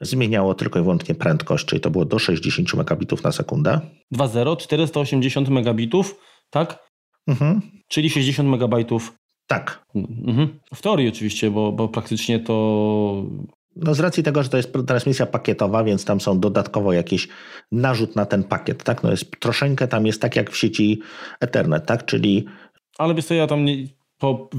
Speaker 1: Zmieniało tylko i wyłącznie prędkość, czyli to było do 60 megabitów na sekundę.
Speaker 2: 2.0, 480 megabitów, tak? Mhm. Czyli 60 megabajtów.
Speaker 1: Tak.
Speaker 2: Mhm. W teorii oczywiście, bo, bo praktycznie to
Speaker 1: no z racji tego, że to jest transmisja pakietowa, więc tam są dodatkowo jakiś narzut na ten pakiet, tak? No jest troszeczkę tam jest tak jak w sieci Ethernet, tak? Czyli...
Speaker 2: Ale wiesz co, ja tam nie, po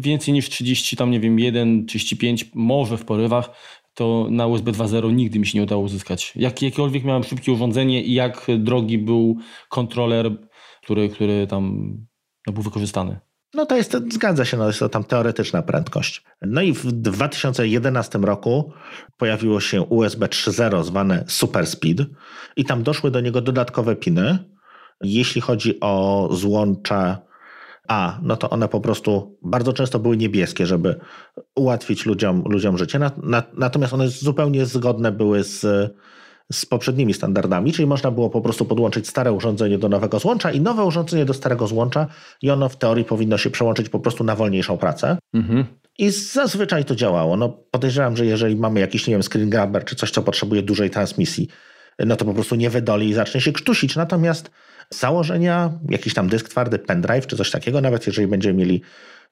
Speaker 2: więcej niż 30, tam nie wiem, 1, 35, może w porywach, to na USB 2.0 nigdy mi się nie udało uzyskać. Jak, jakiekolwiek miałem szybkie urządzenie i jak drogi był kontroler, który, który tam no, był wykorzystany.
Speaker 1: No to jest, zgadza się, no jest to tam teoretyczna prędkość. No i w 2011 roku pojawiło się USB 3.0 zwane Super Speed i tam doszły do niego dodatkowe piny. Jeśli chodzi o złącza A, no to one po prostu bardzo często były niebieskie, żeby ułatwić ludziom, ludziom życie. Natomiast one zupełnie zgodne były z z poprzednimi standardami, czyli można było po prostu podłączyć stare urządzenie do nowego złącza i nowe urządzenie do starego złącza i ono w teorii powinno się przełączyć po prostu na wolniejszą pracę. Mhm. I zazwyczaj to działało. No, podejrzewam, że jeżeli mamy jakiś, nie wiem, screen grabber czy coś, co potrzebuje dużej transmisji, no to po prostu nie wydoli i zacznie się krztusić. Natomiast z założenia, jakiś tam dysk twardy, pendrive czy coś takiego, nawet jeżeli będziemy mieli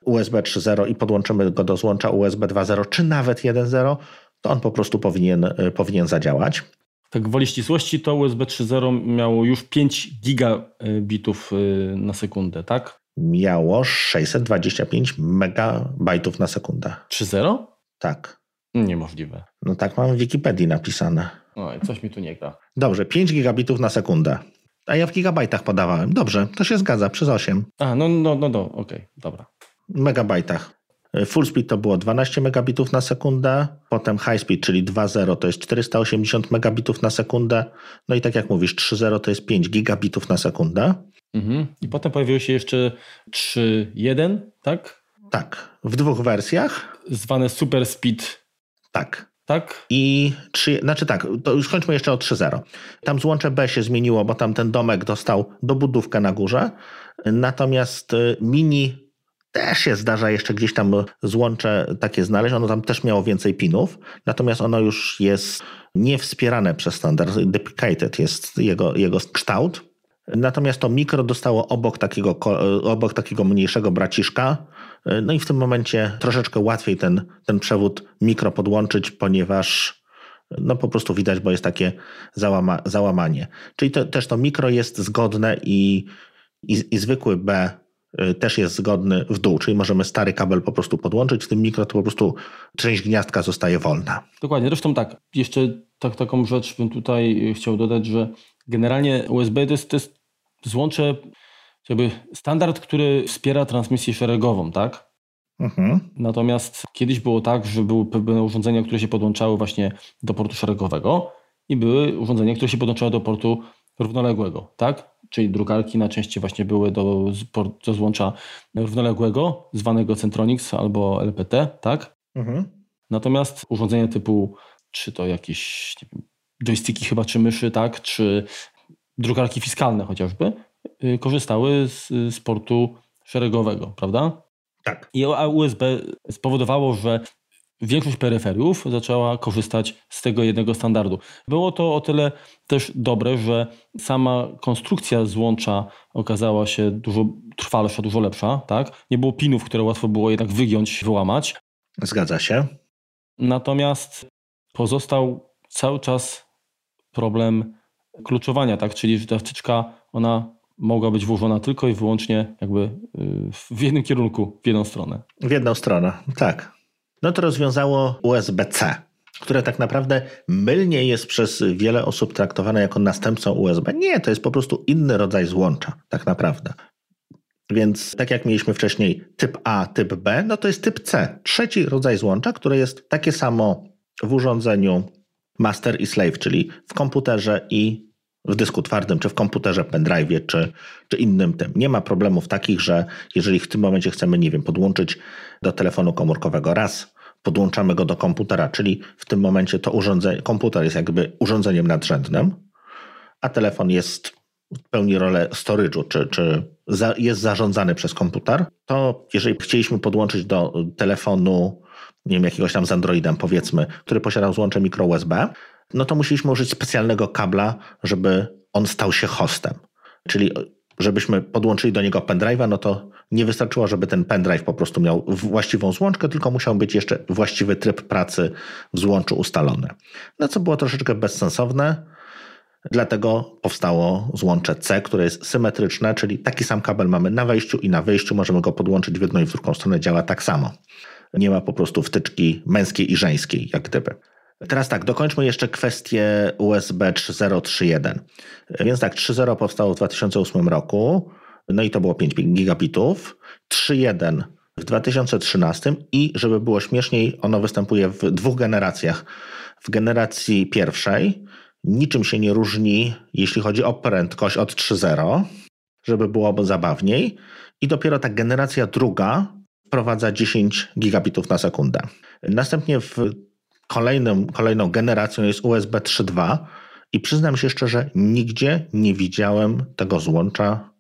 Speaker 1: USB 3.0 i podłączymy go do złącza USB 2.0 czy nawet 1.0, to on po prostu powinien, powinien zadziałać.
Speaker 2: Tak woli ścisłości to USB 3.0 miało już 5 gigabitów y, na sekundę, tak?
Speaker 1: Miało 625 megabajtów na sekundę.
Speaker 2: 3.0?
Speaker 1: Tak.
Speaker 2: Niemożliwe.
Speaker 1: No tak mam w Wikipedii napisane.
Speaker 2: Oj, coś mi tu nie gra.
Speaker 1: Dobrze, 5 gigabitów na sekundę. A ja w gigabajtach podawałem. Dobrze, to się zgadza, przez 8.
Speaker 2: A, no, no, no, no okej, okay, dobra.
Speaker 1: Megabajtach. Full speed to było 12 megabitów na sekundę, potem high speed, czyli 2.0 to jest 480 megabitów na sekundę, no i tak jak mówisz, 3.0 to jest 5 gigabitów na sekundę.
Speaker 2: Mhm. I potem pojawiło się jeszcze 3.1, tak?
Speaker 1: Tak, w dwóch wersjach.
Speaker 2: Zwane super speed.
Speaker 1: Tak.
Speaker 2: Tak?
Speaker 1: I 3, znaczy tak, to już jeszcze o 3.0. Tam złącze B się zmieniło, bo tam ten domek dostał dobudówkę na górze. Natomiast y, mini też się zdarza jeszcze gdzieś tam złącze takie znaleźć. Ono tam też miało więcej pinów, natomiast ono już jest niewspierane przez standard. Deprecated jest jego, jego kształt. Natomiast to mikro dostało obok takiego, obok takiego mniejszego braciszka. No i w tym momencie troszeczkę łatwiej ten, ten przewód mikro podłączyć, ponieważ no po prostu widać, bo jest takie załama, załamanie. Czyli to, też to mikro jest zgodne i, i, i zwykły B Y, też jest zgodny w dół, czyli możemy stary kabel po prostu podłączyć, w tym mikro to po prostu część gniazdka zostaje wolna.
Speaker 2: Dokładnie, zresztą tak, jeszcze tak, taką rzecz bym tutaj chciał dodać, że generalnie USB to jest, to jest złącze, jakby standard, który wspiera transmisję szeregową, tak? Mhm. Natomiast kiedyś było tak, że były pewne urządzenia, które się podłączały właśnie do portu szeregowego i były urządzenia, które się podłączały do portu równoległego, tak? czyli drukarki na części właśnie były do, do złącza równoległego, zwanego Centronix albo LPT, tak? Mhm. Natomiast urządzenia typu, czy to jakieś nie wiem, joysticki chyba, czy myszy, tak? Czy drukarki fiskalne chociażby, korzystały z, z portu szeregowego, prawda?
Speaker 1: Tak.
Speaker 2: I USB spowodowało, że większość peryferiów zaczęła korzystać z tego jednego standardu. Było to o tyle też dobre, że sama konstrukcja złącza okazała się dużo trwalsza, dużo lepsza. Tak? Nie było pinów, które łatwo było jednak wygiąć, wyłamać.
Speaker 1: Zgadza się.
Speaker 2: Natomiast pozostał cały czas problem kluczowania, tak? czyli że ta wtyczka ona mogła być włożona tylko i wyłącznie jakby y, w jednym kierunku, w jedną stronę.
Speaker 1: W jedną stronę, tak. No to rozwiązało USB-C, które tak naprawdę mylnie jest przez wiele osób traktowane jako następcą USB. Nie, to jest po prostu inny rodzaj złącza, tak naprawdę. Więc tak jak mieliśmy wcześniej typ A, typ B, no to jest typ C, trzeci rodzaj złącza, które jest takie samo w urządzeniu master i slave, czyli w komputerze i w dysku twardym, czy w komputerze, pendrive, czy, czy innym tym. Nie ma problemów takich, że jeżeli w tym momencie chcemy, nie wiem, podłączyć do telefonu komórkowego raz, podłączamy go do komputera, czyli w tym momencie to urządzenie, komputer jest jakby urządzeniem nadrzędnym, a telefon jest pełni rolę storage'u, czy, czy za, jest zarządzany przez komputer, to jeżeli chcieliśmy podłączyć do telefonu, nie wiem, jakiegoś tam z Androidem powiedzmy, który posiadał złącze mikro USB, no to musieliśmy użyć specjalnego kabla, żeby on stał się hostem. Czyli żebyśmy podłączyli do niego pendrive'a, no to nie wystarczyło, żeby ten pendrive po prostu miał właściwą złączkę, tylko musiał być jeszcze właściwy tryb pracy w złączu ustalony. No co było troszeczkę bezsensowne, dlatego powstało złącze C, które jest symetryczne, czyli taki sam kabel mamy na wejściu i na wyjściu, możemy go podłączyć w jedną i w drugą stronę, działa tak samo. Nie ma po prostu wtyczki męskiej i żeńskiej, jak gdyby. Teraz tak, dokończmy jeszcze kwestię USB 3.0.3.1. Więc tak, 3.0 powstało w 2008 roku, no i to było 5 gigabitów. 3.1 w 2013 i żeby było śmieszniej, ono występuje w dwóch generacjach. W generacji pierwszej niczym się nie różni, jeśli chodzi o prędkość od 3.0, żeby było zabawniej. I dopiero ta generacja druga wprowadza 10 gigabitów na sekundę. Następnie w kolejnym, kolejną generacją jest USB 3.2 i przyznam się szczerze, nigdzie nie widziałem tego złącza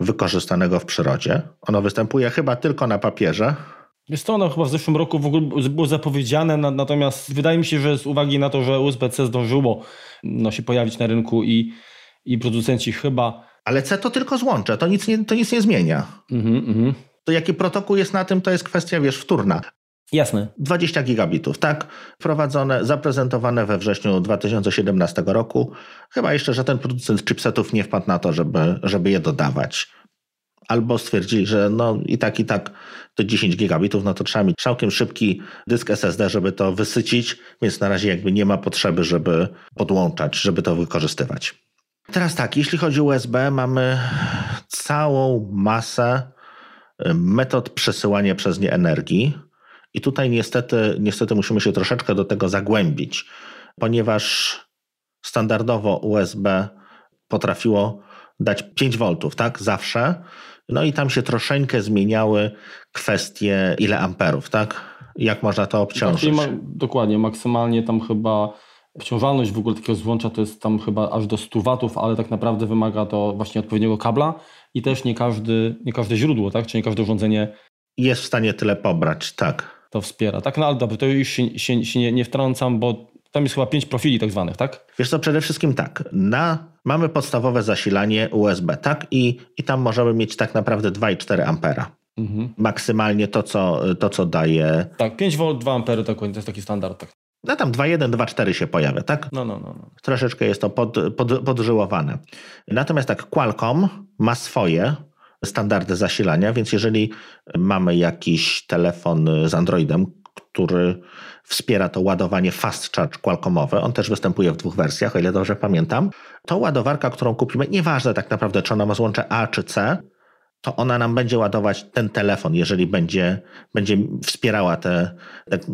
Speaker 1: wykorzystanego w przyrodzie. Ono występuje chyba tylko na papierze.
Speaker 2: Jest to ono chyba w zeszłym roku w ogóle było zapowiedziane, natomiast wydaje mi się, że z uwagi na to, że USB-C zdążyło no, się pojawić na rynku i, i producenci chyba...
Speaker 1: Ale C to tylko złącze, to nic nie, to nic nie zmienia. Mhm, mhm. To jaki protokół jest na tym, to jest kwestia, wiesz, wtórna.
Speaker 2: Jasne.
Speaker 1: 20 gigabitów, tak? Wprowadzone, zaprezentowane we wrześniu 2017 roku. Chyba jeszcze żaden producent chipsetów nie wpadł na to, żeby, żeby je dodawać. Albo stwierdzili, że no i tak, i tak to 10 gigabitów, no to trzeba mieć całkiem szybki dysk SSD, żeby to wysycić, więc na razie jakby nie ma potrzeby, żeby podłączać, żeby to wykorzystywać. Teraz tak, jeśli chodzi o USB, mamy całą masę metod przesyłania przez nie energii. I tutaj niestety, niestety musimy się troszeczkę do tego zagłębić, ponieważ standardowo USB potrafiło dać 5 V, tak? Zawsze. No i tam się troszeczkę zmieniały kwestie ile amperów, tak? Jak można to obciążyć?
Speaker 2: Ma, dokładnie, maksymalnie tam chyba obciążalność w ogóle takiego złącza to jest tam chyba aż do 100 watów, ale tak naprawdę wymaga to właśnie odpowiedniego kabla i też nie, każdy, nie każde źródło, tak? Czy nie każde urządzenie
Speaker 1: jest w stanie tyle pobrać, tak
Speaker 2: to wspiera. Tak, no ale dobrze, to już się, się, się nie, nie wtrącam, bo tam jest chyba pięć profili tak zwanych, tak?
Speaker 1: Wiesz co, przede wszystkim tak. Na, mamy podstawowe zasilanie USB, tak? I, I tam możemy mieć tak naprawdę 2,4 ampera. Mhm. Maksymalnie to co, to, co daje.
Speaker 2: Tak, 5 V, 2 ampery, to jest taki standard. Tak.
Speaker 1: No tam 2.1, 2.4 się pojawia, tak?
Speaker 2: No, no, no. no.
Speaker 1: Troszeczkę jest to pod, pod, podżyłowane. Natomiast tak, Qualcomm ma swoje standardy zasilania, więc jeżeli mamy jakiś telefon z Androidem, który wspiera to ładowanie fast charge Qualcommowe, on też występuje w dwóch wersjach, o ile dobrze pamiętam, to ładowarka, którą kupimy, nieważne tak naprawdę, czy ona ma złącze A czy C, to ona nam będzie ładować ten telefon, jeżeli będzie, będzie wspierała te,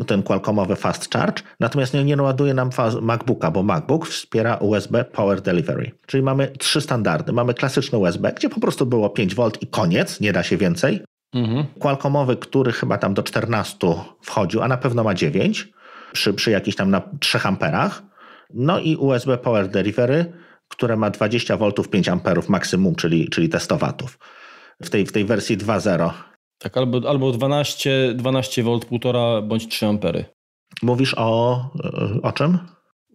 Speaker 1: ten Qualcommowy Fast Charge. Natomiast nie, nie ładuje nam MacBooka, bo MacBook wspiera USB Power Delivery. Czyli mamy trzy standardy. Mamy klasyczny USB, gdzie po prostu było 5V i koniec, nie da się więcej. Mhm. Qualcommowy, który chyba tam do 14 wchodził, a na pewno ma 9 przy, przy jakichś tam na 3 amperach. No i USB Power Delivery, które ma 20V 5 amperów maksimum, czyli, czyli te 100 watów w tej, w tej wersji 2.0.
Speaker 2: Tak, albo, albo 12, 12 V, 1,5 bądź 3 ampery.
Speaker 1: Mówisz o, o czym?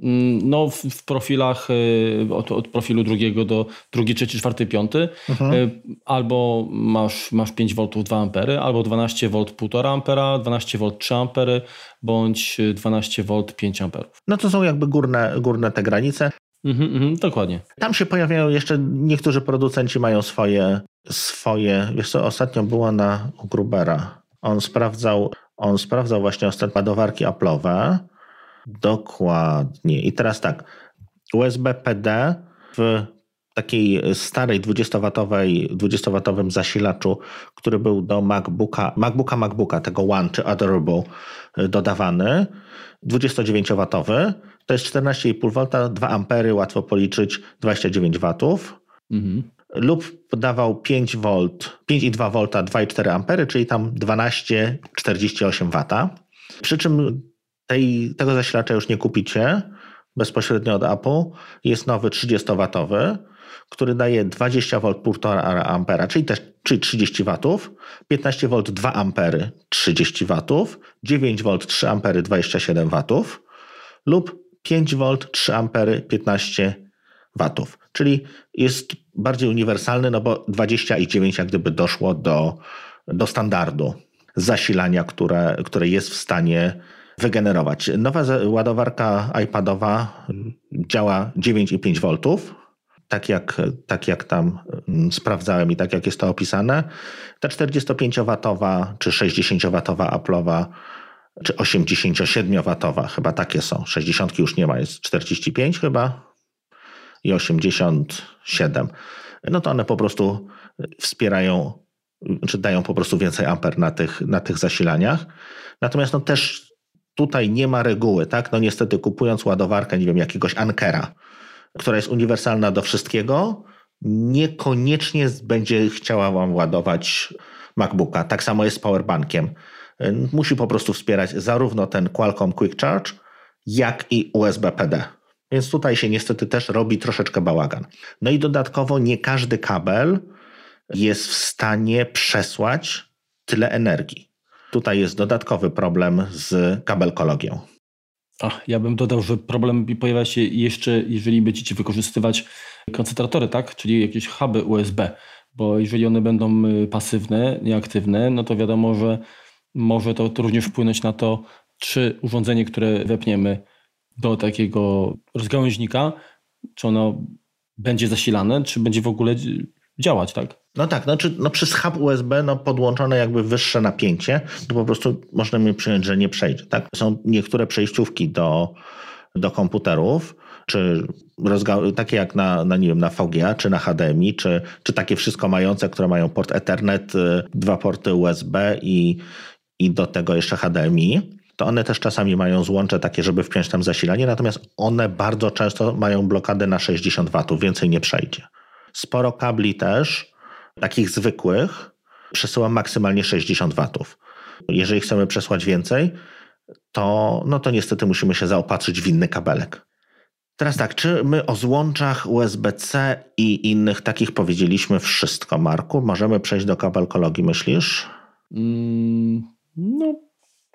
Speaker 2: Mm, no, w, w profilach y, od, od, profilu drugiego do drugi, trzeci, czwarty, piąty mhm. Y, albo masz, masz 5 V 2 A, albo 12 V 1,5 A, 12 V 3 A, bądź 12 V 5 A.
Speaker 1: No to są jakby górne, górne te granice.
Speaker 2: Mhm, mhm, dokładnie.
Speaker 1: Tam się pojawiają jeszcze, niektórzy producenci mają swoje, swoje, wiesz co, ostatnio było na Grubera. On sprawdzał, on sprawdzał właśnie ostatnie ładowarki Apple'owe Dokładnie. I teraz tak, USB PD w takiej starej 20-watowej, 20-watowym zasilaczu, który był do MacBooka, MacBooka, MacBooka, tego One czy Adorable dodawany, 29-watowy, to jest 14,5 V, 2 ampery, łatwo policzyć, 29 watów. Mhm. Lub podawał 5 V, 5,2 V, 2,4 ampery, czyli tam 12,48 W. Przy czym tej, tego zasilacza już nie kupicie bezpośrednio od Apple. Jest nowy 30W, który daje 20 V 1,5 ampera, czyli też czyli 30 W, 15 V 2 ampery 30 W, 9 V 3 ampery 27 W lub 5 V 3 ampery 15 W. Czyli jest bardziej uniwersalny, no bo 29 jak gdyby doszło do, do standardu zasilania, które, które jest w stanie wygenerować. Nowa ładowarka iPadowa działa 9,5 V, tak jak, tak jak tam mm, sprawdzałem i tak jak jest to opisane. Ta 45W czy 60W Apple'owa czy 87W, chyba takie są. 60 już nie ma, jest 45 chyba i 87. No to one po prostu wspierają, czy dają po prostu więcej amper na tych, na tych zasilaniach. Natomiast no też tutaj nie ma reguły, tak? No niestety kupując ładowarkę, nie wiem, jakiegoś Ankera, która jest uniwersalna do wszystkiego, niekoniecznie będzie chciała wam ładować MacBooka. Tak samo jest z powerbankiem. Musi po prostu wspierać zarówno ten Qualcomm Quick Charge, jak i USB PD. Więc tutaj się niestety też robi troszeczkę bałagan. No i dodatkowo nie każdy kabel jest w stanie przesłać tyle energii. Tutaj jest dodatkowy problem z kabelkologią.
Speaker 2: Ach, ja bym dodał, że problem pojawia się jeszcze, jeżeli będziecie wykorzystywać koncentratory, tak? czyli jakieś huby USB, bo jeżeli one będą y, pasywne, nieaktywne, no to wiadomo, że może to, to również wpłynąć na to, czy urządzenie, które wepniemy do takiego rozgałęźnika, czy ono będzie zasilane, czy będzie w ogóle działać, tak?
Speaker 1: No tak, znaczy no przez hub USB no podłączone jakby wyższe napięcie, to po prostu możemy przyjąć, że nie przejdzie. Tak? Są niektóre przejściówki do, do komputerów, czy takie jak na, na, nie wiem, na VGA, czy na HDMI, czy, czy takie wszystko mające, które mają port Ethernet, y, dwa porty USB i, i do tego jeszcze HDMI, to one też czasami mają złącze takie, żeby wpiąć tam zasilanie, natomiast one bardzo często mają blokadę na 60 W, więcej nie przejdzie. Sporo kabli też, takich zwykłych, przesyła maksymalnie 60 W. Jeżeli chcemy przesłać więcej, to, no to niestety musimy się zaopatrzyć w inny kabelek. Teraz tak, czy my o złączach USB-C i innych takich powiedzieliśmy wszystko, Marku? Możemy przejść do kabelkologii, myślisz? Mm,
Speaker 2: no,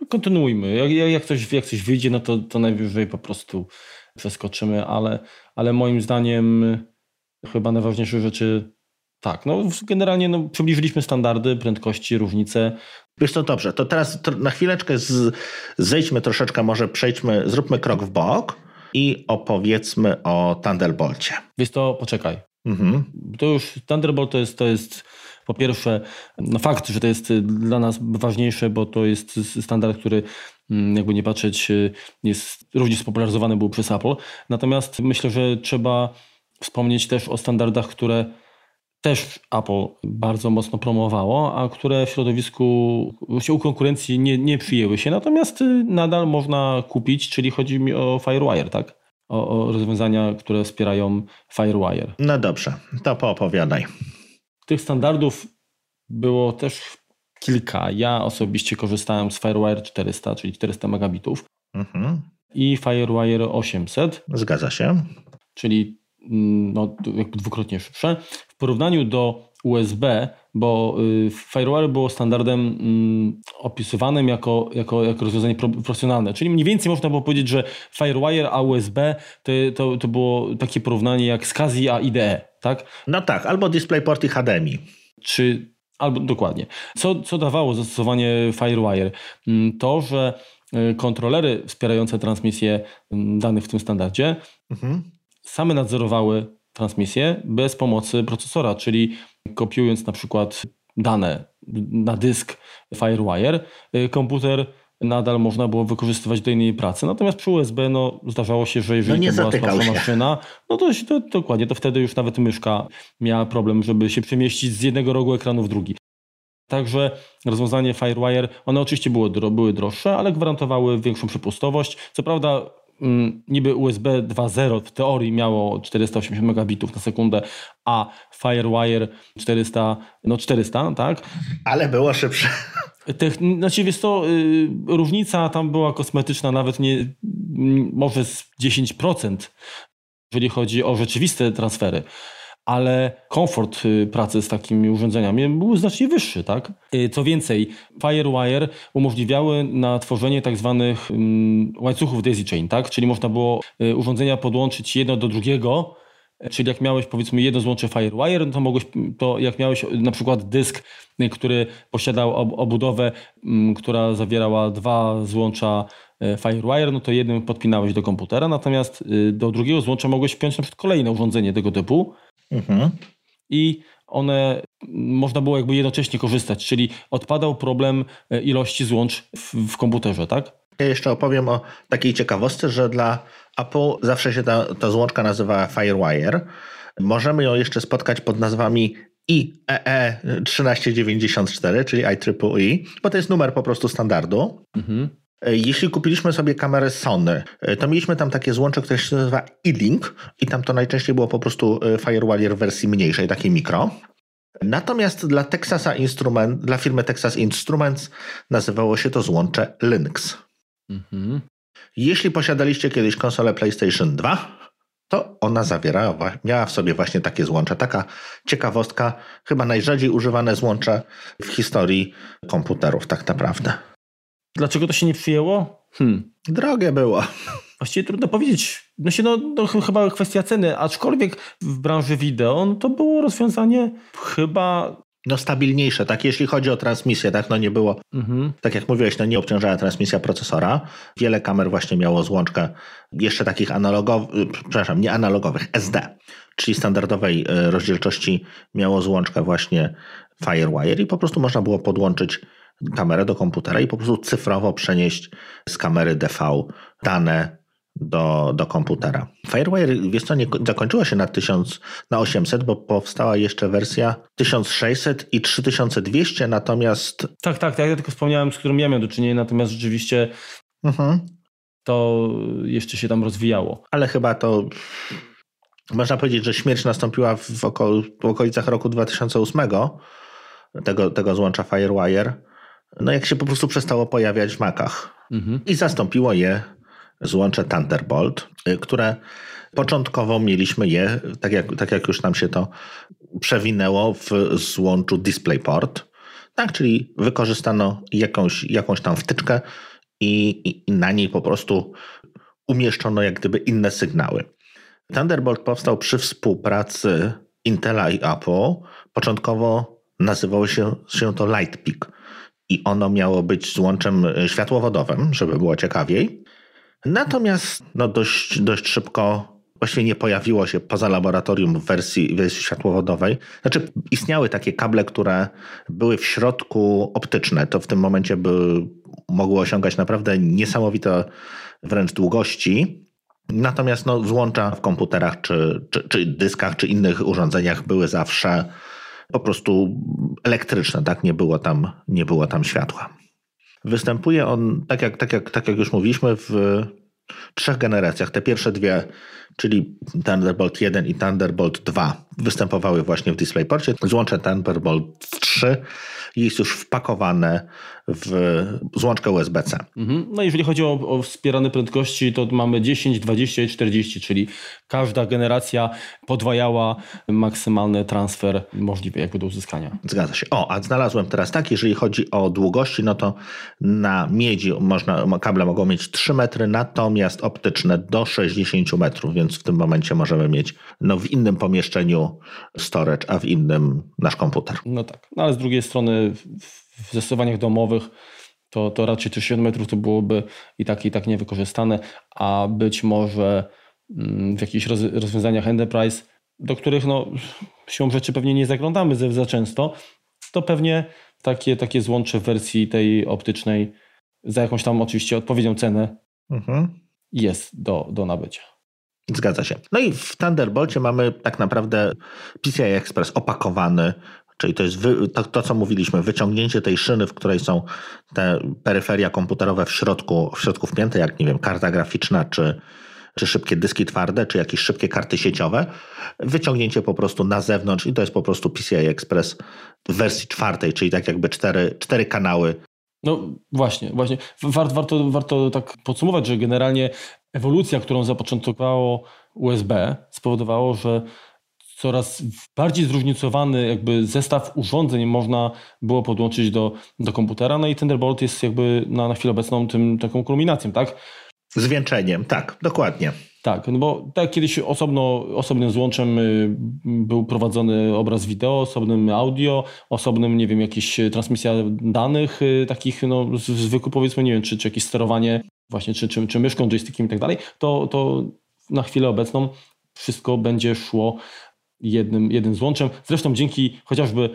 Speaker 2: kontynuujmy. Jak, jak, coś, jak coś wyjdzie, no to, to najwyżej po prostu przeskoczymy, ale, ale moim zdaniem chyba najważniejsze rzeczy tak, no generalnie no, przybliżyliśmy standardy, prędkości, różnice.
Speaker 1: Wiesz to dobrze, to teraz to na chwileczkę z, zejdźmy troszeczkę, może przejdźmy, zróbmy krok w bok i opowiedzmy o Thunderbolcie.
Speaker 2: Wiesz to, poczekaj. Mhm. To już Thunderbolt to jest, to jest po pierwsze no fakt, że to jest dla nas ważniejsze, bo to jest standard, który mm, jakby nie patrzeć jest również spopularyzowany był przez Apple. Natomiast myślę, że trzeba wspomnieć też o standardach, które też Apple bardzo mocno promowało, a które w środowisku, u konkurencji nie, nie przyjęły się. Natomiast y, nadal można kupić, czyli chodzi mi o Firewire, tak? O, o rozwiązania, które wspierają Firewire.
Speaker 1: No dobrze, to poopowiadaj.
Speaker 2: Tych standardów było też kilka. Ja osobiście korzystałem z Firewire 400, czyli 400 megabitów mhm. i Firewire 800.
Speaker 1: Zgadza się.
Speaker 2: Czyli Mm, no, jakby dwukrotnie szybsze. W porównaniu do USB, bo y, FireWire było standardem mm, opisywanym jako, jako, jako rozwiązanie profesjonalne. Czyli mniej więcej można było powiedzieć, że FireWire a USB to, to, to było takie porównanie jak SCSI a IDE, tak?
Speaker 1: No tak, albo DisplayPort i HDMI.
Speaker 2: Czy Albo dokładnie. Co, co dawało zastosowanie FireWire? Mm, to, że y, kontrolery wspierające transmisję mm, danych w tym standardzie mhm. same nadzorowały transmisję bez pomocy procesora, czyli kopiując na przykład dane na dysk FireWire, y, komputer nadal można było wykorzystywać do innej pracy. Natomiast przy USB no, zdarzało się, że jeżeli no to była słabsza maszyna, no to, to, dokładnie, to wtedy już nawet myszka miała problem, żeby się przemieścić z jednego rogu ekranu w drugi. Także rozwiązanie FireWire, one oczywiście były, były droższe, ale gwarantowały większą przepustowość. Co prawda niby USB 2.0 w teorii miało 480 megabitów na sekundę, a FireWire 400, no 400, tak?
Speaker 1: Ale było szybsze.
Speaker 2: Techn- znaczy wiesz to, yy, różnica tam była kosmetyczna nawet nie, może z 10%, jeżeli chodzi o rzeczywiste transfery ale komfort y, pracy z takimi urządzeniami był znacznie wyższy. Tak? Y, co więcej, FireWire umożliwiały na tworzenie tak zwanych mm, łańcuchów daisy chain, tak? czyli można było y, urządzenia podłączyć jedno do drugiego, Czyli jak miałeś powiedzmy jedno złącze FireWire, no to mogłeś, to jak miałeś na przykład dysk, który posiadał obudowę, mm, która zawierała dwa złącza FireWire, no to jednym podpinałeś do komputera, natomiast do drugiego złącza mogłeś wpiąć na przykład kolejne urządzenie tego typu, Mhm. I one można było jakby jednocześnie korzystać, czyli odpadał problem e, ilości złącz w, w komputerze, tak?
Speaker 1: Ja jeszcze opowiem o takiej ciekawostce, że dla Apple zawsze się ta, ta złączka nazywa FireWire. Możemy ją jeszcze spotkać pod nazwami IEE 1394, czyli IEEE, bo to jest numer po prostu standardu. Mhm. E, jeśli kupiliśmy sobie kamerę Sony, e, to mieliśmy tam takie złącze, które się nazywa E-Link i tam to najczęściej było po prostu e, Firewire w wersji mniejszej, takiej mikro. Natomiast dla Texasa Instrument, dla firmy Texas Instruments nazywało się to złącze Linux. Mhm. Jeśli posiadaliście kiedyś konsolę PlayStation 2, to ona zawierała, miała w sobie właśnie takie złącze. Taka ciekawostka, chyba najrzadziej używane złącze w historii komputerów, tak naprawdę.
Speaker 2: Dlaczego to się nie przyjęło?
Speaker 1: Hmm. Drogie było.
Speaker 2: Właściwie trudno powiedzieć. No się, no, no, chyba kwestia ceny, aczkolwiek w branży wideo no, to było rozwiązanie chyba
Speaker 1: no stabilniejsze, tak, jeśli chodzi o transmisję, tak, no nie było, mhm. tak jak mówiłeś, no nie obciążała transmisja procesora. Wiele kamer właśnie miało złączkę jeszcze takich analogowych, przepraszam, nie analogowych, SD, czyli standardowej e, rozdzielczości miało złączkę właśnie Firewire i po prostu można było podłączyć kamerę do komputera i po prostu cyfrowo przenieść z kamery DV dane do, do komputera. Firewire, wiesz co, nie zakończyła się na 1000, na 800, bo powstała jeszcze wersja 1600 i 3200, natomiast...
Speaker 2: Tak, tak, tak, ja tylko wspomniałem, z którym ja miałem do czynienia, natomiast rzeczywiście mhm. to jeszcze się tam rozwijało.
Speaker 1: Ale chyba to... Można powiedzieć, że śmierć nastąpiła w, okol, w okolicach roku 2008 tego, tego złącza Firewire no jak się po prostu przestało pojawiać w Macach. Mhm. I zastąpiło je złącze Thunderbolt, y, które początkowo mieliśmy je, tak jak, tak jak już nam się to przewinęło, w złączu DisplayPort. Tak, czyli wykorzystano jakąś, jakąś tam wtyczkę i, i, na niej po prostu umieszczono jak gdyby inne sygnały. Thunderbolt powstał przy współpracy Intela i Apple. Początkowo nazywało się, się to Lightpeak i ono miało być złączem e, światłowodowym, żeby było ciekawiej. Natomiast no dość, dość szybko właściwie nie pojawiło się poza laboratorium w wersji, wersji światłowodowej. Znaczy istniały takie kable, które były w środku optyczne. To w tym momencie by mogło osiągać naprawdę niesamowite wręcz długości. Natomiast no, złącza w komputerach, czy, czy, czy dyskach, czy innych urządzeniach były zawsze po prostu elektryczne, tak? Nie było tam, nie było tam światła. Występuje on, tak jak, tak, jak, tak jak już mówiliśmy, w trzech generacjach. Te pierwsze dwie, czyli Thunderbolt 1 i Thunderbolt 2, występowały właśnie w DisplayPorcie. Złącze Thunderbolt 3 jest już wpakowane w złączkę USB-C.
Speaker 2: Mhm. No jeżeli chodzi o, o, wspierane prędkości, to mamy 10, 20 i 40, czyli każda generacja podwajała maksymalny transfer możliwy jakby do uzyskania.
Speaker 1: Zgadza się. O, a znalazłem teraz tak, jeżeli chodzi o długości, no to na miedzi można, kable mogą mieć 3 metry, natomiast optyczne do 60 metrów, więc w tym momencie możemy mieć no, w innym pomieszczeniu storage, a w innym nasz komputer.
Speaker 2: No tak, no ale z drugiej strony w zastosowaniach domowych to, to raczej te 7 metrów to byłoby i tak i tak niewykorzystane, a być może mm, w jakichś rozwiązaniach enterprise, do których no, siłą rzeczy pewnie nie zaglądamy za, za często, to pewnie takie, takie złącze w wersji tej optycznej za jakąś tam oczywiście odpowiednią cenę mhm. jest do, do nabycia.
Speaker 1: Zgadza się. No i w Thunderbolcie mamy tak naprawdę PCI Express opakowany Czyli to jest wy, to, to, co mówiliśmy, wyciągnięcie tej szyny, w której są te peryferia komputerowe w środku, w środku wpięte, jak nie wiem, karta graficzna, czy, czy szybkie dyski twarde, czy jakieś szybkie karty sieciowe. Wyciągnięcie po prostu na zewnątrz i to jest po prostu PCI Express w wersji czwartej, czyli tak jakby cztery, cztery kanały.
Speaker 2: No właśnie, właśnie. Warto, warto, warto tak podsumować, że generalnie ewolucja, którą zapoczątkowało USB spowodowało, że coraz bardziej zróżnicowany jakby zestaw urządzeń można było podłączyć do, do komputera, no i Thunderbolt jest jakby na, na chwilę obecną tym taką kulminacją, tak?
Speaker 1: Zwieńczeniem, tak, dokładnie.
Speaker 2: Tak, no bo tak kiedyś osobno, osobnym złączem y, był prowadzony obraz wideo, osobnym audio, osobnym, nie wiem, jakieś transmisja danych y, takich, no zwykły powiedzmy, nie wiem, czy, czy jakieś sterowanie właśnie, czy, czy, czy myszką, joystickiem i tak dalej, to, to na chwilę obecną wszystko będzie szło jednym, jednym złączem. Zresztą dzięki chociażby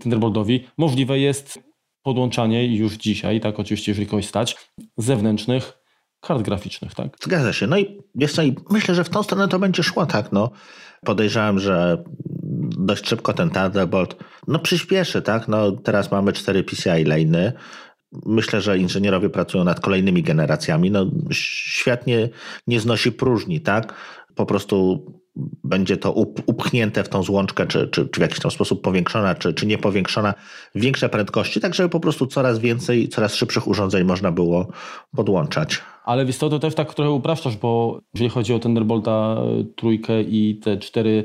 Speaker 2: Thunderboltowi możliwe jest podłączanie już dzisiaj, tak oczywiście jeżeli kogoś stać, zewnętrznych kart graficznych, tak?
Speaker 1: Zgadza się. No i wiesz co, i myślę, że w tą stronę to będzie szło, tak, no. Podejrzewam, że dość szybko ten Thunderbolt no przyspieszy, tak, no teraz mamy cztery PCI lane'y, Myślę, że inżynierowie pracują nad kolejnymi generacjami. No, świat nie, nie znosi próżni, tak? Po prostu będzie to upchnięte w tą złączkę, czy, czy, czy w jakiś tam sposób powiększona, czy, czy nie powiększona, większe prędkości, tak żeby po prostu coraz więcej, coraz szybszych urządzeń można było podłączać.
Speaker 2: Ale wiesz to też tak trochę upraszczasz, bo jeżeli chodzi o Thunderbolta e, trójkę i te cztery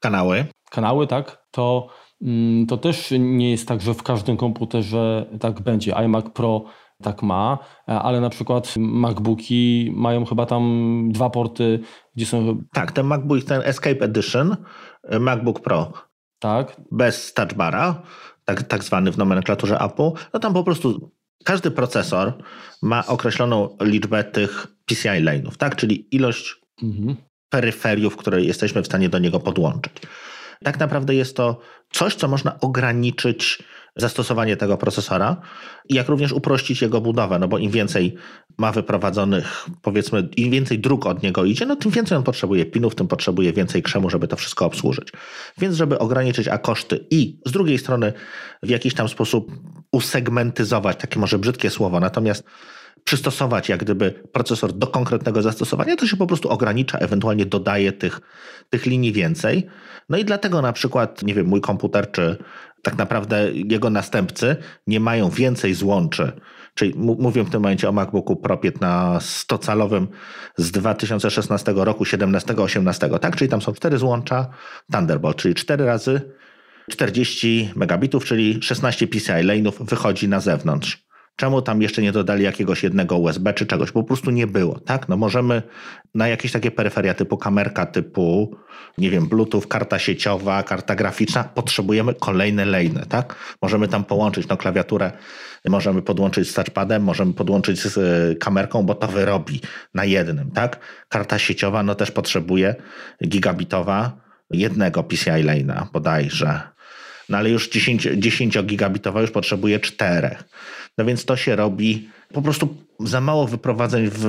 Speaker 1: kanały,
Speaker 2: kanały tak, to, mm, to też nie jest tak, że w każdym komputerze tak będzie. iMac Pro tak ma, e, ale na przykład MacBooki mają chyba tam dwa porty, gdzie są...
Speaker 1: Tak, ten MacBook, ten Escape Edition, e, MacBook Pro.
Speaker 2: Tak.
Speaker 1: Bez touchbara, tak, tak zwany w nomenklaturze Apple, no tam po prostu każdy procesor ma określoną liczbę tych PCI lane'ów, tak? Czyli ilość mhm. peryferiów, które jesteśmy w stanie do niego podłączyć. Tak naprawdę jest to coś, co można ograniczyć zastosowanie tego procesora, jak również uprościć jego budowę, no bo im więcej ma wyprowadzonych, powiedzmy, im więcej dróg od niego idzie, no tym więcej on potrzebuje pinów, tym potrzebuje więcej krzemu, żeby to wszystko obsłużyć. Więc żeby ograniczyć a koszty i z drugiej strony w jakiś tam sposób usegmentyzować, takie może brzydkie słowo, natomiast przystosować jak gdyby procesor do konkretnego zastosowania, to się po prostu ogranicza, ewentualnie dodaje tych, tych linii więcej. No i dlatego na przykład, nie wiem, mój komputer czy tak naprawdę jego następcy nie mają więcej złączy. Czyli mówię w tym momencie o MacBooku Pro 15-calowym z 2016 roku, 17-18, tak? Czyli tam są cztery złącza Thunderbolt, czyli 4 razy 40 megabitów, czyli 16 PCI lane'ów wychodzi na zewnątrz. Czemu tam jeszcze nie dodali jakiegoś jednego USB czy czegoś? Po prostu nie było, tak? No możemy na jakieś takie peryferia typu kamerka, typu, nie wiem, Bluetooth, karta sieciowa, karta graficzna, potrzebujemy kolejne lane, tak? Możemy tam połączyć no, klawiaturę, możemy podłączyć z touchpadem, możemy podłączyć z y, kamerką, bo to wyrobi na jednym, tak? Karta sieciowa, no też potrzebuje gigabitowa jednego PCI lane'a bodajże. No ale już 10, 10 gigabitowa już potrzebuje czterech. No więc to się robi po prostu za mało wyprowadzeń w,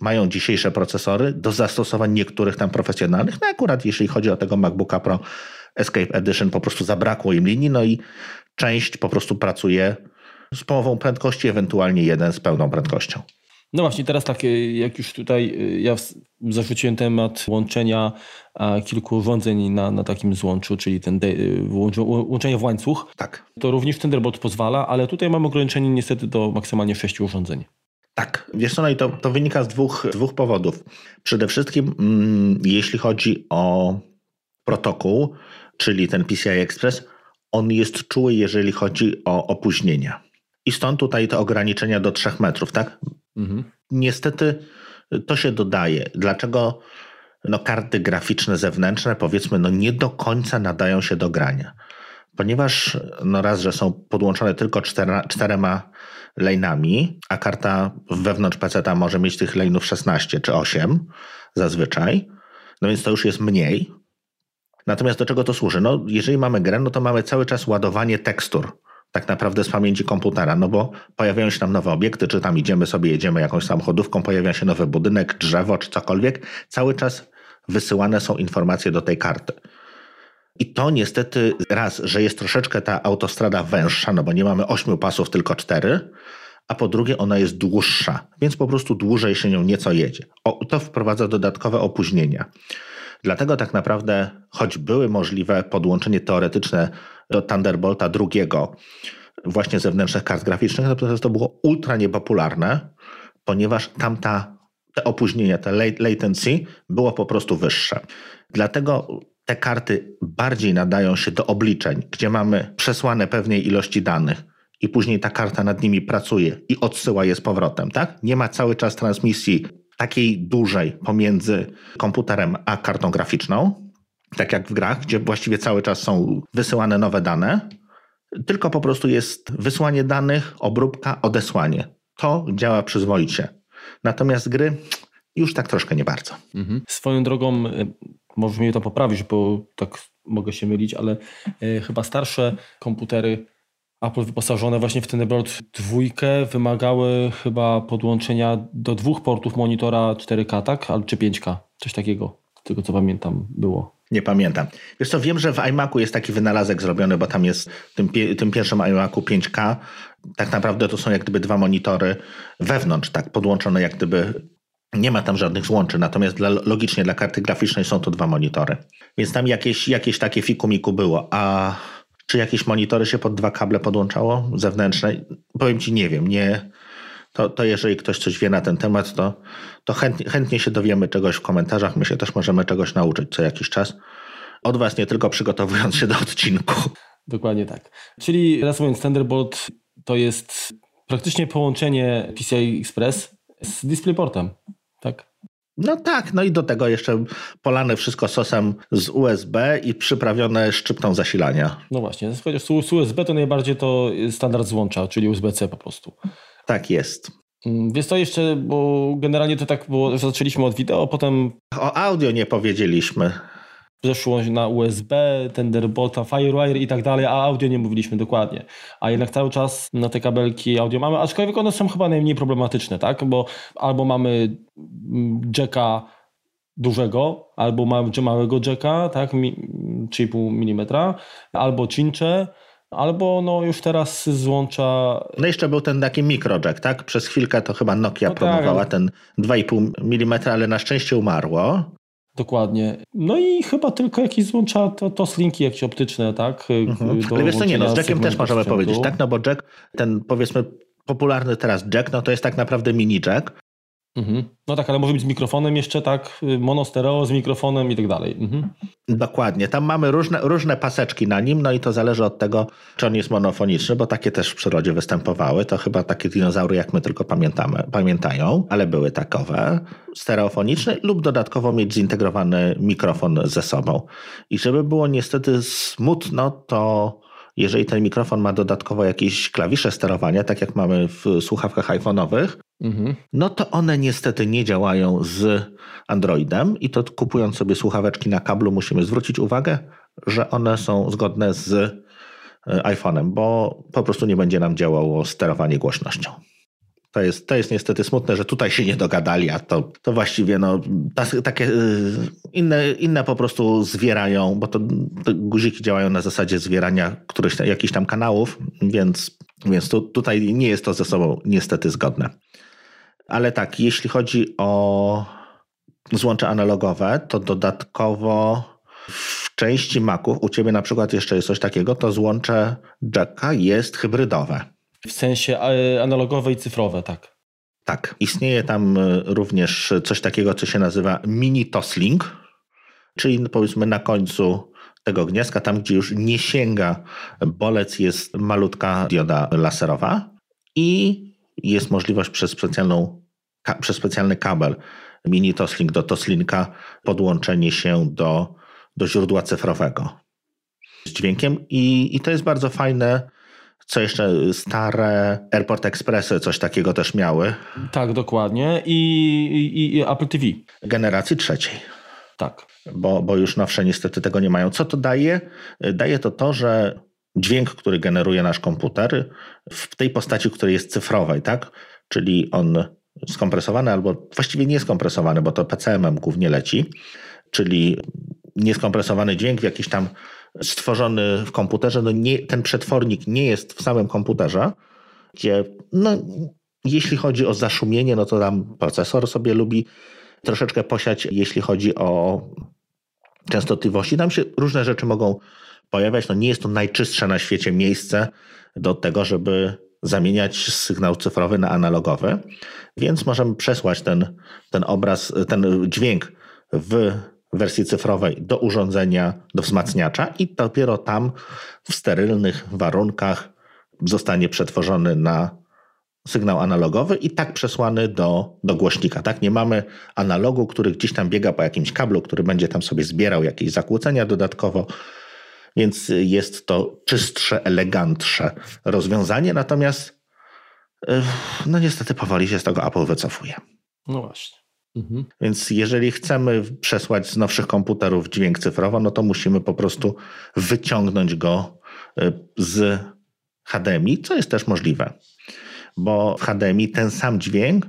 Speaker 1: mają dzisiejsze procesory do zastosowań niektórych tam profesjonalnych. No akurat jeśli chodzi o tego MacBooka Pro Escape Edition po prostu zabrakło im linii, no i część po prostu pracuje z połową prędkości, ewentualnie jeden z pełną prędkością.
Speaker 2: No właśnie, teraz tak, jak już tutaj ja zarzuciłem temat łączenia kilku urządzeń na, na takim złączu, czyli ten łączenie w łańcuch.
Speaker 1: Tak.
Speaker 2: To również Thunderbolt pozwala, ale tutaj mam ograniczenie niestety do maksymalnie sześciu urządzeń.
Speaker 1: Tak, wiesz co, no i to, to wynika z dwóch, dwóch powodów. Przede wszystkim, mm, jeśli chodzi o protokół, czyli ten PCI Express, on jest czuły, jeżeli chodzi o opóźnienia. I stąd tutaj te ograniczenia do 3 metrów, tak? Mhm. Niestety to się dodaje. Dlaczego no, karty graficzne zewnętrzne, powiedzmy, no, nie do końca nadają się do grania? Ponieważ no raz, że są podłączone tylko cztera, czterema lane'ami, a karta wewnątrz PC może mieć tych lane'ów 16 czy 8 zazwyczaj, no więc to już jest mniej. Natomiast do czego to służy? No, jeżeli mamy grę, no to mamy cały czas ładowanie tekstur tak naprawdę z pamięci komputera, no bo pojawiają się tam nowe obiekty, czy tam idziemy sobie, jedziemy jakąś samochodówką, pojawia się nowy budynek, drzewo, czy cokolwiek, cały czas wysyłane są informacje do tej karty. I to niestety raz, że jest troszeczkę ta autostrada węższa, no bo nie mamy ośmiu pasów, tylko cztery, a po drugie ona jest dłuższa, więc po prostu dłużej się nią nieco jedzie. O, to wprowadza dodatkowe opóźnienia. Dlatego tak naprawdę, choć były możliwe podłączenie teoretyczne do Thunderbolta drugiego, właśnie zewnętrznych kart graficznych, natomiast to było ultra niepopularne, ponieważ tamta te opóźnienia, te latency było po prostu wyższe. Dlatego te karty bardziej nadają się do obliczeń, gdzie mamy przesłane pewnej ilości danych i później ta karta nad nimi pracuje i odsyła je z powrotem, tak? Nie ma cały czas transmisji takiej dużej pomiędzy komputerem a kartą graficzną, tak jak w grach, gdzie właściwie cały czas są wysyłane nowe dane, tylko po prostu jest wysłanie danych, obróbka, odesłanie. To działa przyzwoicie. Natomiast gry już tak troszkę nie bardzo.
Speaker 2: Mhm. Swoją drogą, e, może mnie to poprawić, bo tak mogę się mylić, ale e, chyba starsze komputery Apple wyposażone właśnie w Thunderbolt 2 wymagały chyba podłączenia do dwóch portów monitora 4K, tak? Czy 5K, coś takiego, tego co pamiętam było.
Speaker 1: Nie pamiętam. Wiesz co, wiem, że w iMacu jest taki wynalazek zrobiony, bo tam jest w tym, tym pierwszym iMacu 5K. Tak naprawdę to są jak gdyby dwa monitory wewnątrz, tak, podłączone jak gdyby nie ma tam żadnych złączy, natomiast dla, logicznie dla karty graficznej są to dwa monitory. Więc tam jakieś, jakieś takie fikumiku było. A czy jakieś monitory się pod dwa kable podłączało zewnętrzne? Powiem ci, nie wiem. Nie, to, to jeżeli ktoś coś wie na ten temat, to, to chętnie, chętnie się dowiemy czegoś w komentarzach. My się też możemy czegoś nauczyć co jakiś czas. Od Was nie tylko przygotowując się do odcinku.
Speaker 2: Dokładnie tak. Czyli reasumując, Thunderbolt to jest praktycznie połączenie PCI Express z DisplayPortem, tak?
Speaker 1: No tak, no i do tego jeszcze polane wszystko sosem z USB i przyprawione szczyptą zasilania.
Speaker 2: No właśnie, chociaż z USB to najbardziej to standard złącza, czyli USB-C po prostu.
Speaker 1: Tak jest.
Speaker 2: Mm, wiesz to jeszcze, bo generalnie to tak było, zaczęliśmy od wideo, potem...
Speaker 1: O audio nie powiedzieliśmy.
Speaker 2: Zeszło na USB, Thunderbolta, Firewire i tak dalej, a audio nie mówiliśmy dokładnie. A jednak cały czas na te kabelki audio mamy, aczkolwiek one są chyba najmniej problematyczne, tak? Bo albo mamy mm, jacka dużego, albo mamy małego jacka, tak? 3,5 mm, albo cincze, albo no już z złącza...
Speaker 1: No jeszcze był ten taki microjack, tak? Przez chwilkę to chyba Nokia no promowała tak. ten 2,5 mm, ale na szczęście umarło.
Speaker 2: Dokładnie. No i chyba tylko jakieś złącza to, to slinki jakieś optyczne, tak?
Speaker 1: Mhm. Ale wiesz co, nie no, z Jackiem też możemy sprzętu. powiedzieć, tak? No bo Jack, ten powiedzmy popularny teraz Jack, no to jest tak naprawdę mini Jack,
Speaker 2: Mhm. No tak, ale może być z mikrofonem jeszcze, tak? Monostereo z mikrofonem i tak dalej. Mhm.
Speaker 1: Dokładnie. Tam mamy różne, różne paseczki na nim, no i to zależy od tego, czy on jest monofoniczny, bo takie też w przyrodzie występowały. To chyba takie dinozaury, jak my tylko pamiętamy, pamiętają, ale były takowe. Stereofoniczny lub dodatkowo mieć zintegrowany mikrofon ze sobą. I żeby było niestety smutno, to jeżeli ten mikrofon ma dodatkowo jakieś klawisze sterowania, tak jak mamy w słuchawkach iPhone'owych, mhm. no to one niestety nie działają z Androidem i to kupując sobie słuchaweczki na kablu musimy zwrócić uwagę, że one są zgodne z e, iPhone'em, bo po prostu nie będzie nam działało sterowanie głośnością. To jest, to jest niestety smutne, że tutaj się nie dogadali, a to, to właściwie no, takie y, inne, inne po prostu zwierają, bo to, to guziki działają na zasadzie zwierania którychś jakichś tam kanałów, więc, więc tu, tutaj nie jest to ze sobą niestety zgodne. Ale tak, jeśli chodzi o złącze analogowe, to dodatkowo w części Maców, u Ciebie na przykład jeszcze jest coś takiego, to złącze jacka jest hybrydowe.
Speaker 2: W sensie e, analogowe i cyfrowe, tak.
Speaker 1: Tak, istnieje tam e, również coś takiego, co się nazywa mini toslink, czyli powiedzmy na końcu tego gniazdka, tam gdzie już nie sięga bolec, jest malutka dioda laserowa i jest możliwość przez, specjalną, przez specjalny kabel. Mini toslink do toslinka podłączenie się do, do źródła cyfrowego. Z dźwiękiem i, i to jest bardzo fajne co jeszcze stare Airport Expressy coś takiego też miały.
Speaker 2: Tak, dokładnie. I, i, i Apple TV.
Speaker 1: Generacji trzeciej.
Speaker 2: Tak.
Speaker 1: Bo, bo już nowsze niestety tego nie mają. Co to daje? Daje to to, że dźwięk, który generuje nasz komputer w tej postaci, której jest cyfrowej, tak? Czyli on skompresowany albo właściwie nie skompresowany, bo to PCM-em głównie leci, czyli nieskompresowany dźwięk w jakiś tam stworzony w komputerze, no nie, ten przetwornik nie jest w samym komputerze, gdzie no, jeśli chodzi o zaszumienie, no to tam procesor sobie lubi troszeczkę posiać, jeśli chodzi o częstotliwości. Tam się różne rzeczy mogą pojawiać. No nie jest to najczystsze na świecie miejsce do tego, żeby zamieniać sygnał cyfrowy na analogowy, więc możemy przesłać ten, ten obraz, ten dźwięk w wersji cyfrowej do urządzenia, do wzmacniacza i dopiero tam w sterylnych warunkach zostanie przetworzony na sygnał analogowy i tak przesłany do, do głośnika. Tak? Nie mamy analogu, który gdzieś tam biega po jakimś kablu, który będzie tam sobie zbierał jakieś zakłócenia dodatkowo, więc jest to czystsze, elegantsze rozwiązanie, natomiast e, no niestety powoli się z tego Apple wycofuje.
Speaker 2: No właśnie.
Speaker 1: Mhm. Więc jeżeli chcemy przesłać z nowszych komputerów dźwięk cyfrowo, no to musimy po prostu wyciągnąć go e, z HDMI, co jest też możliwe, bo w HDMI ten sam dźwięk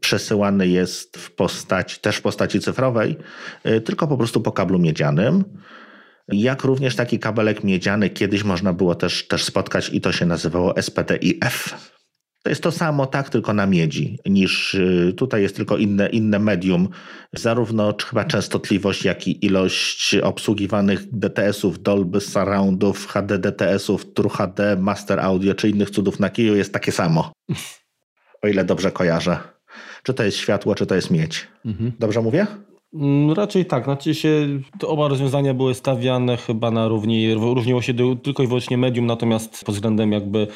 Speaker 1: przesyłany jest w postaci, też w postaci cyfrowej, e, tylko po prostu po kablu miedzianym. Jak również taki kabelek miedziany kiedyś można było też, też spotkać i to się nazywało SPDIF. To jest to samo, tak, tylko na miedzi, niż y, tutaj jest tylko inne, inne medium. Zarówno chyba częstotliwość, jak i ilość obsługiwanych DTS-ów, Dolby Surroundów, HD DTS-ów, True HD, Master Audio czy innych cudów na kiju jest takie samo. O ile dobrze kojarzę. Czy to jest światło, czy to jest miedź. Mhm. Dobrze mówię?
Speaker 2: Mm, raczej tak. Znaczy się, oba rozwiązania były stawiane chyba na równi. Różniło się tylko i wyłącznie medium, natomiast pod względem jakby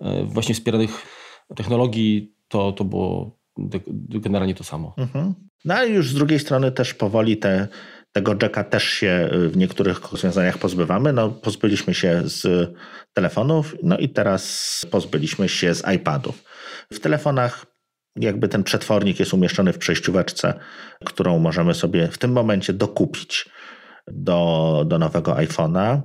Speaker 2: e, właśnie wspieranych technologii to, to było generalnie to samo. Mhm.
Speaker 1: No a już z drugiej strony też powoli te, tego jacka też się w niektórych rozwiązaniach pozbywamy. No, pozbyliśmy się z telefonów, no i teraz pozbyliśmy się z iPadów. W telefonach jakby ten przetwornik jest umieszczony w przejścióweczce, którą możemy sobie w tym momencie dokupić do, do nowego iPhone'a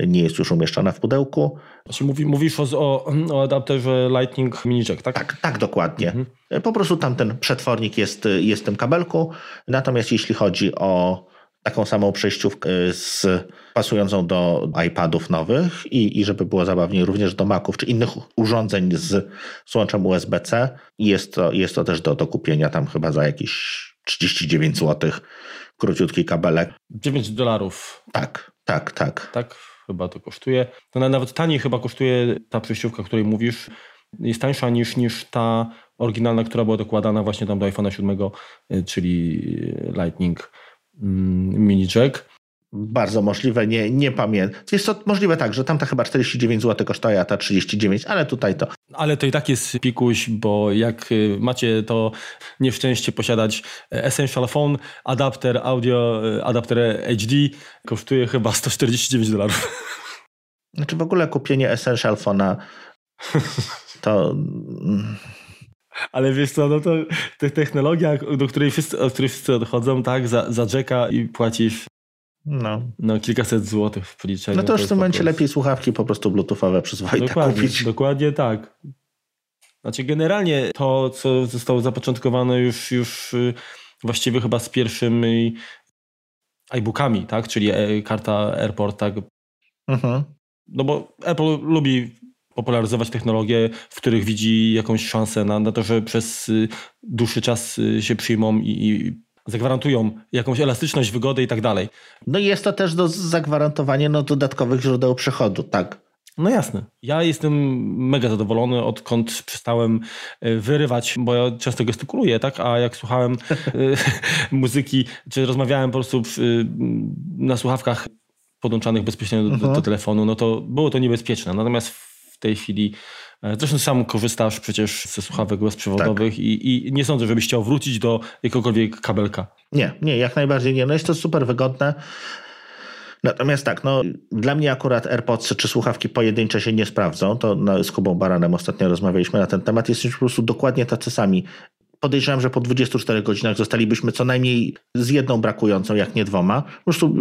Speaker 1: nie jest już umieszczona w pudełku.
Speaker 2: Znaczy mówi, mówisz o, o adapterze Lightning Mini Jack, tak?
Speaker 1: Tak, tak dokładnie. Mhm. Po prostu tam ten przetwornik jest, jest w tym kabelku. Natomiast jeśli chodzi o taką samą przejściówkę z, pasującą do iPadów nowych i, i żeby było zabawniej również do Maców czy innych urządzeń z, z łączem USB-C, jest to, jest to też do, do kupienia tam chyba za jakieś 39 zł. Króciutki kabelek.
Speaker 2: 9 dolarów.
Speaker 1: Tak, tak, tak.
Speaker 2: Tak, chyba to kosztuje. To nawet taniej chyba kosztuje ta przejściówka, o której mówisz. Jest tańsza niż, niż ta oryginalna, która była dokładana właśnie tam do iPhone'a 7, y, czyli Lightning mm, Mini Jack.
Speaker 1: Bardzo możliwe, nie, nie pamiętam. Jest to możliwe tak, że tamta chyba 49 zł kosztuje, a ta 39, ale tutaj to.
Speaker 2: Ale to i tak jest pikuś, bo jak y, macie to nieszczęście posiadać Essential Phone, adapter audio, y, adapter HD kosztuje chyba 149 dolarów.
Speaker 1: Znaczy w ogóle kupienie Essential Phone'a to...
Speaker 2: Ale wiesz co, no to, to technologia, do której wszyscy, od której wszyscy odchodzą, tak, za, za Jacka i płacisz no. no kilkaset złotych w policzeniu.
Speaker 1: No to już w tym momencie prostu... lepiej słuchawki po prostu bluetoothowe przyzwoite dokładnie, kupić.
Speaker 2: Dokładnie tak. Znaczy generalnie to, co zostało zapoczątkowane już, już y, właściwie chyba z pierwszymi iBookami, tak? Czyli e, karta Airport, tak? Mhm. No bo Apple lubi popularyzować technologie, w których widzi jakąś szansę na, na to, że przez y, dłuższy czas y, się przyjmą i, i zagwarantują jakąś elastyczność, wygodę i tak dalej.
Speaker 1: No i jest to też do zagwarantowania no, dodatkowych źródeł przychodu, tak.
Speaker 2: No jasne. Ja jestem mega zadowolony, odkąd przestałem e, wyrywać, bo ja często gestykuluję, tak? A jak słuchałem e, muzyki, czy rozmawiałem po prostu na słuchawkach podłączanych bezpośrednio do, do, mhm. telefonu, no to było to niebezpieczne. Natomiast w tej chwili e, Zresztą sam korzystasz przecież ze słuchawek bezprzewodowych tak. i, i, nie sądzę, żebyś chciał wrócić do jakiegokolwiek kabelka.
Speaker 1: Nie, nie, jak najbardziej nie. No jest to super wygodne. Natomiast tak, no, dla mnie akurat AirPods czy słuchawki pojedyncze się nie sprawdzą. To no, z Kubą Baranem ostatnio rozmawialiśmy na ten temat. Jesteśmy po prostu dokładnie tacy sami. Podejrzewam, że po 24 godzinach zostalibyśmy co najmniej z jedną brakującą, jak nie dwoma. Po prostu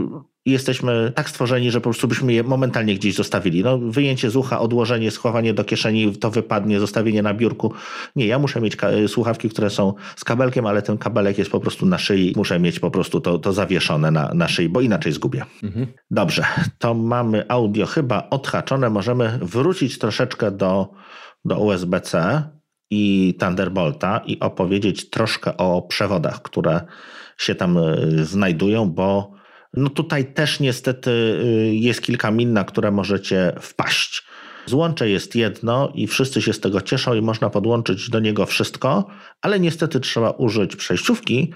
Speaker 1: jesteśmy tak stworzeni, że po prostu byśmy je momentalnie gdzieś zostawili. No, wyjęcie z ucha, odłożenie, schowanie do kieszeni, to wypadnie, zostawienie na biurku. Nie, ja muszę mieć słuchawki, które są z kabelkiem, ale ten kabelek jest po prostu na szyi. Muszę mieć po prostu to, to zawieszone na, na szyi, bo inaczej zgubię. Mhm. Dobrze, to mamy audio chyba odhaczone. Możemy wrócić troszeczkę do, do USB-C i Thunderbolta i opowiedzieć troszkę o przewodach, które się tam y, znajdują, bo no tutaj też niestety y, jest kilka min, na które możecie wpaść. Złącze jest jedno i wszyscy się z tego cieszą i można podłączyć do niego wszystko, ale niestety trzeba użyć przejściówki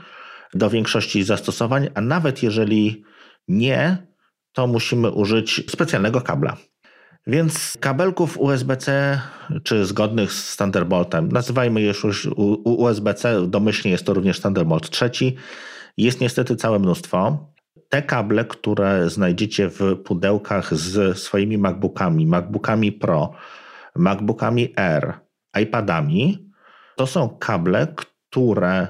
Speaker 1: do większości zastosowań, a nawet jeżeli nie, to musimy użyć specjalnego kabla. Więc kabelków USB-C czy zgodnych z Thunderboltem, nazywajmy je już USB-C, domyślnie jest to również Thunderbolt trzeci, jest niestety całe mnóstwo te kable, które znajdziecie w pudełkach z swoimi MacBookami, MacBookami Pro, MacBookami Air, iPadami, to są kable, które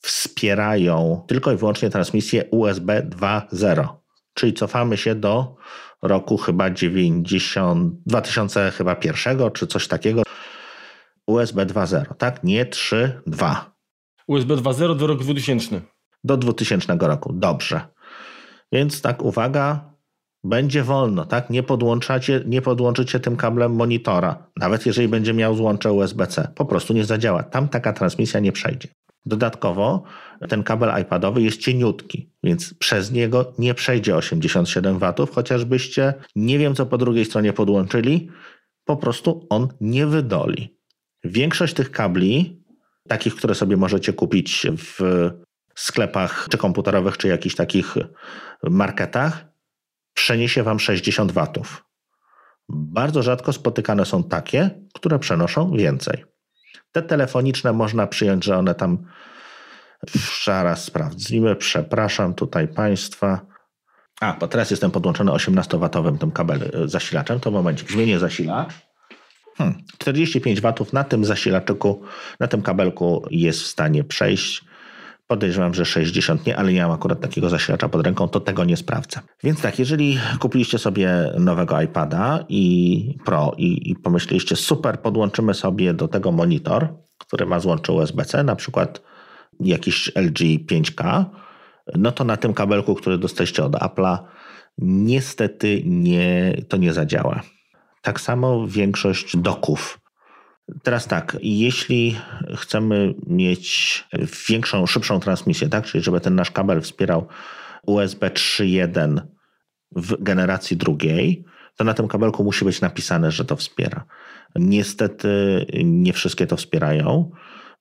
Speaker 1: wspierają tylko i wyłącznie transmisję USB 2.0. Czyli cofamy się do roku chyba 90, 2000 chyba pierwszego, czy coś takiego. USB 2.0, tak? Nie 3.2.
Speaker 2: USB 2.0 do roku 2000.
Speaker 1: Do 2000 roku, dobrze. Więc tak, uwaga, będzie wolno, tak? Nie, podłączacie, nie podłączycie tym kablem monitora, nawet jeżeli będzie miał złącze USB-C. Po prostu nie zadziała. Tam taka transmisja nie przejdzie. Dodatkowo ten kabel iPadowy jest cieniutki, więc przez niego nie przejdzie 87 W, chociażbyście nie wiem co po drugiej stronie podłączyli, po prostu on nie wydoli. Większość tych kabli, takich, które sobie możecie kupić w sklepach czy komputerowych, czy jakichś takich marketach, przeniesie Wam 60 watów. Bardzo rzadko spotykane są takie, które przenoszą więcej. Te telefoniczne można przyjąć, że one tam. Zaraz sprawdzimy. Przepraszam tutaj Państwa. A, bo teraz jestem podłączony 18-watowym tym kabel e, zasilaczem. To momencik, zmienię zasilacz. Hmm, 45 watów na tym zasilaczyku, na tym kabelku jest w stanie przejść. Podejrzewam, że 60 nie, ale nie mam akurat takiego zasilacza pod ręką, to tego nie sprawdzę. Więc tak, jeżeli kupiliście sobie nowego iPada i Pro i, i pomyśleliście, super, podłączymy sobie do tego monitor, który ma złącze USB-C, na przykład jakiś LG 5K, no to na tym kabelku, który dostaliście od Apple'a, niestety nie, to nie zadziała. Tak samo większość doków Teraz tak, jeśli chcemy mieć większą, szybszą transmisję, tak, czyli żeby ten nasz kabel wspierał USB 3.1 w generacji drugiej, to na tym kabelku musi być napisane, że to wspiera. Niestety nie wszystkie to wspierają.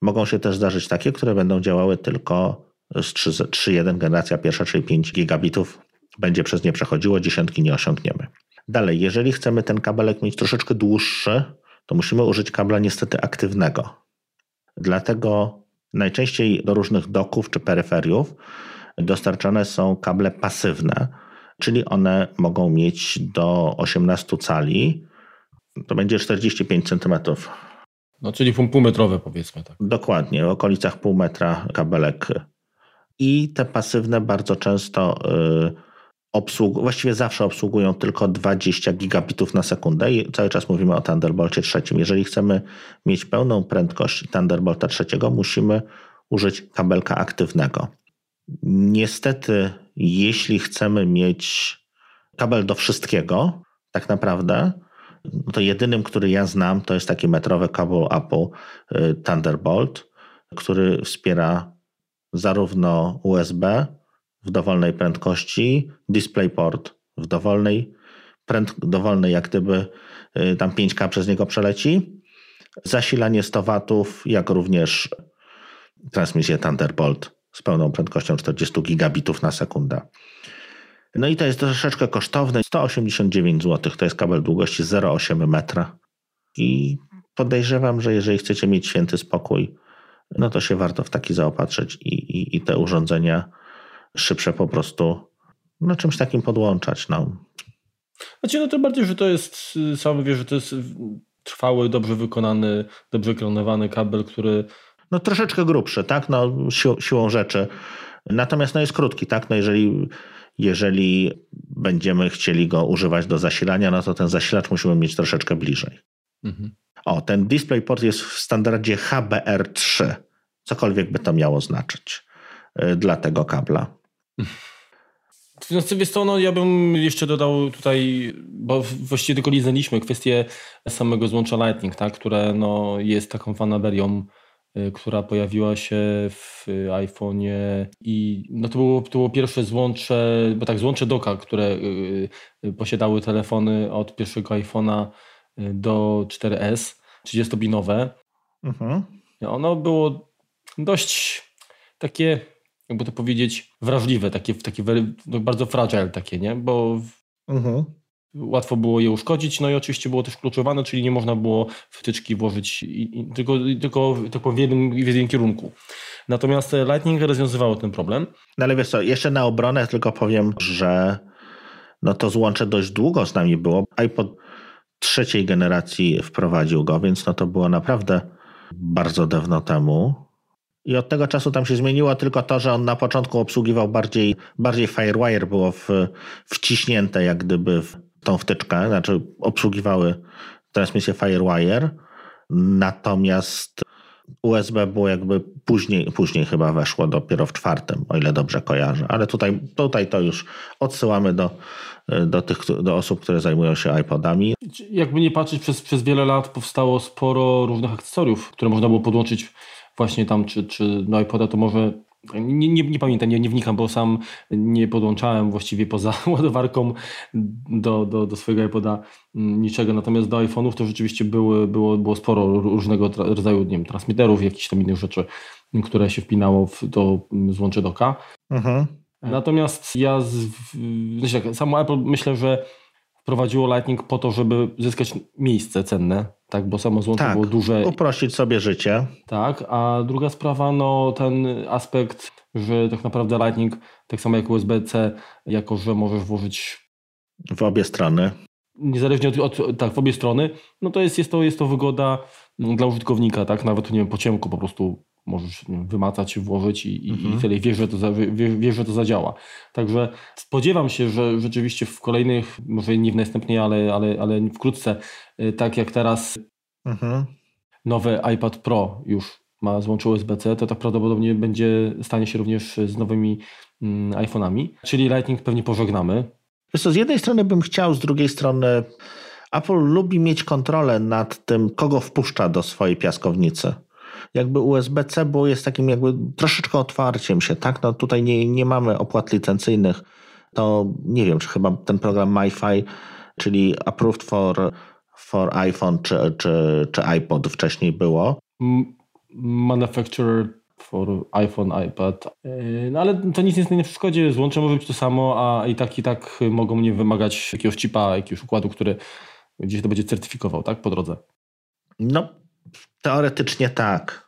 Speaker 1: Mogą się też zdarzyć takie, które będą działały tylko z 3.1 generacja pierwsza, czyli 5 gigabitów będzie przez nie przechodziło, dziesiątki nie osiągniemy. Dalej, jeżeli chcemy ten kabelek mieć troszeczkę dłuższy, to musimy użyć kabla niestety aktywnego. Dlatego najczęściej do różnych doków czy peryferiów dostarczane są kable pasywne, czyli one mogą mieć do 18 cali, to będzie 45 cm.
Speaker 2: No, czyli półmetrowe powiedzmy tak.
Speaker 1: Dokładnie, w okolicach pół metra kabelek. I te pasywne bardzo często y, właściwie zawsze obsługują tylko 20 gigabitów na sekundę i cały czas mówimy o Thunderbolcie trzecim. Jeżeli chcemy mieć pełną prędkość Thunderbolta trzeciego, musimy użyć kabelka aktywnego. Niestety, jeśli chcemy mieć kabel do wszystkiego, tak naprawdę, to jedynym, który ja znam, to jest taki metrowy kabel Apple y, Thunderbolt, który wspiera zarówno USB w dowolnej prędkości, DisplayPort w dowolnej, pręd, dowolnej jak gdyby y, tam 5K przez niego przeleci, zasilanie 100 watów, jak również transmisję Thunderbolt z pełną prędkością 40 gigabitów na sekundę. No i to jest troszeczkę kosztowne. 189 zł to jest kabel długości 0,8 metra. I podejrzewam, że jeżeli chcecie mieć święty spokój, no to się warto w taki zaopatrzyć i, i, i te urządzenia szybsze po prostu no czymś takim podłączać. No.
Speaker 2: Znaczy, no to bardziej, że to jest, sam wiesz, że to jest trwały, dobrze wykonany, dobrze ekranowany kabel, który...
Speaker 1: No troszeczkę grubszy, tak, no si siłą rzeczy. Natomiast no jest krótki, tak, no jeżeli, jeżeli będziemy chcieli go używać do zasilania, no to ten zasilacz musimy mieć troszeczkę bliżej. Mhm. O, ten DisplayPort jest w standardzie HBR3, cokolwiek by to miało znaczyć y, dla tego kabla.
Speaker 2: No, wiesz co, no, ja bym jeszcze dodał tutaj, bo właściwie tylko liznęliśmy kwestię samego złącza Lightning, tak, które no, jest taką fanaberią, y, która pojawiła się w iPhone'ie i no, to, było, to było pierwsze złącze, bo tak złącze doka, które y, y, posiadały telefony od pierwszego iPhone'a do 4S, 30-binowe. Mhm. Ono było dość takie jakby to powiedzieć, wrażliwe, takie, takie no bardzo fragile takie, nie? Bo mhm. łatwo było je uszkodzić, no i oczywiście było też kluczowane, czyli nie można było wtyczki włożyć i, i, tylko, tylko, tylko w, jednym, w jednym kierunku. Natomiast Lightning rozwiązywało ten problem.
Speaker 1: No ale wiesz co, jeszcze na obronę tylko powiem, że no to złącze dość długo z nami było. iPod trzeciej generacji wprowadził go, więc no to było naprawdę bardzo dawno temu. I od tego czasu tam się zmieniło tylko to, że on na początku obsługiwał bardziej, bardziej Firewire było w, wciśnięte jak gdyby w tą wtyczkę, znaczy obsługiwały transmisję Firewire, natomiast USB było jakby później, później chyba weszło dopiero w czwartym, o ile dobrze kojarzę, ale tutaj, tutaj to już odsyłamy do, do, tych, do osób, które zajmują się iPodami.
Speaker 2: Jakby nie patrzeć, przez, przez wiele lat powstało sporo różnych akcesoriów, które można było podłączyć właśnie tam, czy, czy do iPoda, to może nie, nie, nie, pamiętam, nie, nie wnikam, bo sam nie podłączałem właściwie poza ładowarką do, do, do swojego iPoda niczego. Natomiast do iPhone'ów to rzeczywiście były, było, było sporo różnego rodzaju nie wiem, transmitterów, jakichś tam innych rzeczy, które się wpinało w, do złącze doka. Mhm. Natomiast ja, z, znaczy tak, samo Apple myślę, że wprowadziło Lightning po to, żeby zyskać miejsce cenne, tak, bo samo złącze
Speaker 1: tak,
Speaker 2: było duże.
Speaker 1: uprościć sobie życie.
Speaker 2: Tak, a druga sprawa, no ten aspekt, że tak naprawdę Lightning, tak samo jak USB-C, jako że możesz włożyć
Speaker 1: w obie strony.
Speaker 2: Niezależnie od, od, tak, w obie strony, no to jest, jest, to, jest to wygoda dla użytkownika, tak, nawet nie wiem, po ciemku po prostu możesz wiem, wymacać, włożyć i, mhm. i wtedy wiesz że, to za, wiesz, wiesz, że to zadziała. Także spodziewam się, że rzeczywiście w kolejnych, może nie w następnie, ale, ale, ale wkrótce, y, tak jak teraz mhm. nowy iPad Pro już ma złącze USB-C, to tak prawdopodobnie będzie stanie się również z nowymi mm, iPhone'ami. Czyli Lightning pewnie pożegnamy.
Speaker 1: Wiesz co, z jednej strony bym chciał, z drugiej strony Apple lubi mieć kontrolę nad tym, kogo wpuszcza do swojej piaskownicy jakby USB-C było jest takim jakby troszeczkę otwarciem się, tak? No tutaj nie, nie mamy opłat licencyjnych. To nie wiem, czy chyba ten program MiFi, czyli Approved for, for iPhone czy, czy, czy iPod wcześniej było.
Speaker 2: Manufacturer for iPhone, iPad. E, no ale to nic nie przeszkodzi, złącze może być to samo, a i tak i tak mogą mnie wymagać jakiegoś chipa, jakiegoś układu, który gdzieś to będzie certyfikował, tak? Po drodze.
Speaker 1: No, teoretycznie tak.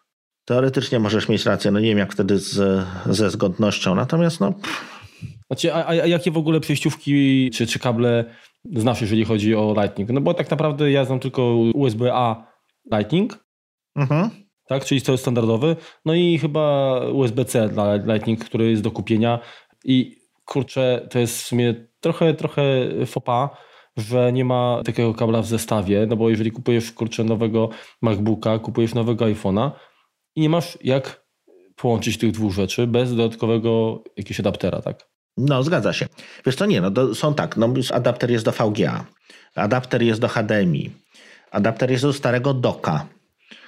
Speaker 1: Teoretycznie możesz mieć rację, no nie wiem jak wtedy z, ze zgodnością, natomiast no...
Speaker 2: Znaczy, a, a jakie w ogóle przejściówki czy, czy kable znasz, jeżeli chodzi o Lightning? No bo tak naprawdę ja znam tylko USB-A Lightning, mhm. tak, czyli to jest standardowy, no i chyba USB-C dla Lightning, który jest do kupienia. I kurczę, to jest w sumie trochę, trochę fopa, że nie ma takiego kabla w zestawie, no bo jeżeli kupujesz kurczę nowego MacBooka, kupujesz nowego iPhone'a, i nie masz jak połączyć tych dwóch rzeczy bez dodatkowego jakiegoś adaptera, tak?
Speaker 1: No, zgadza się. Wiesz to nie, no to są tak, no adapter jest do VGA, adapter jest do HDMI, adapter jest do starego doka.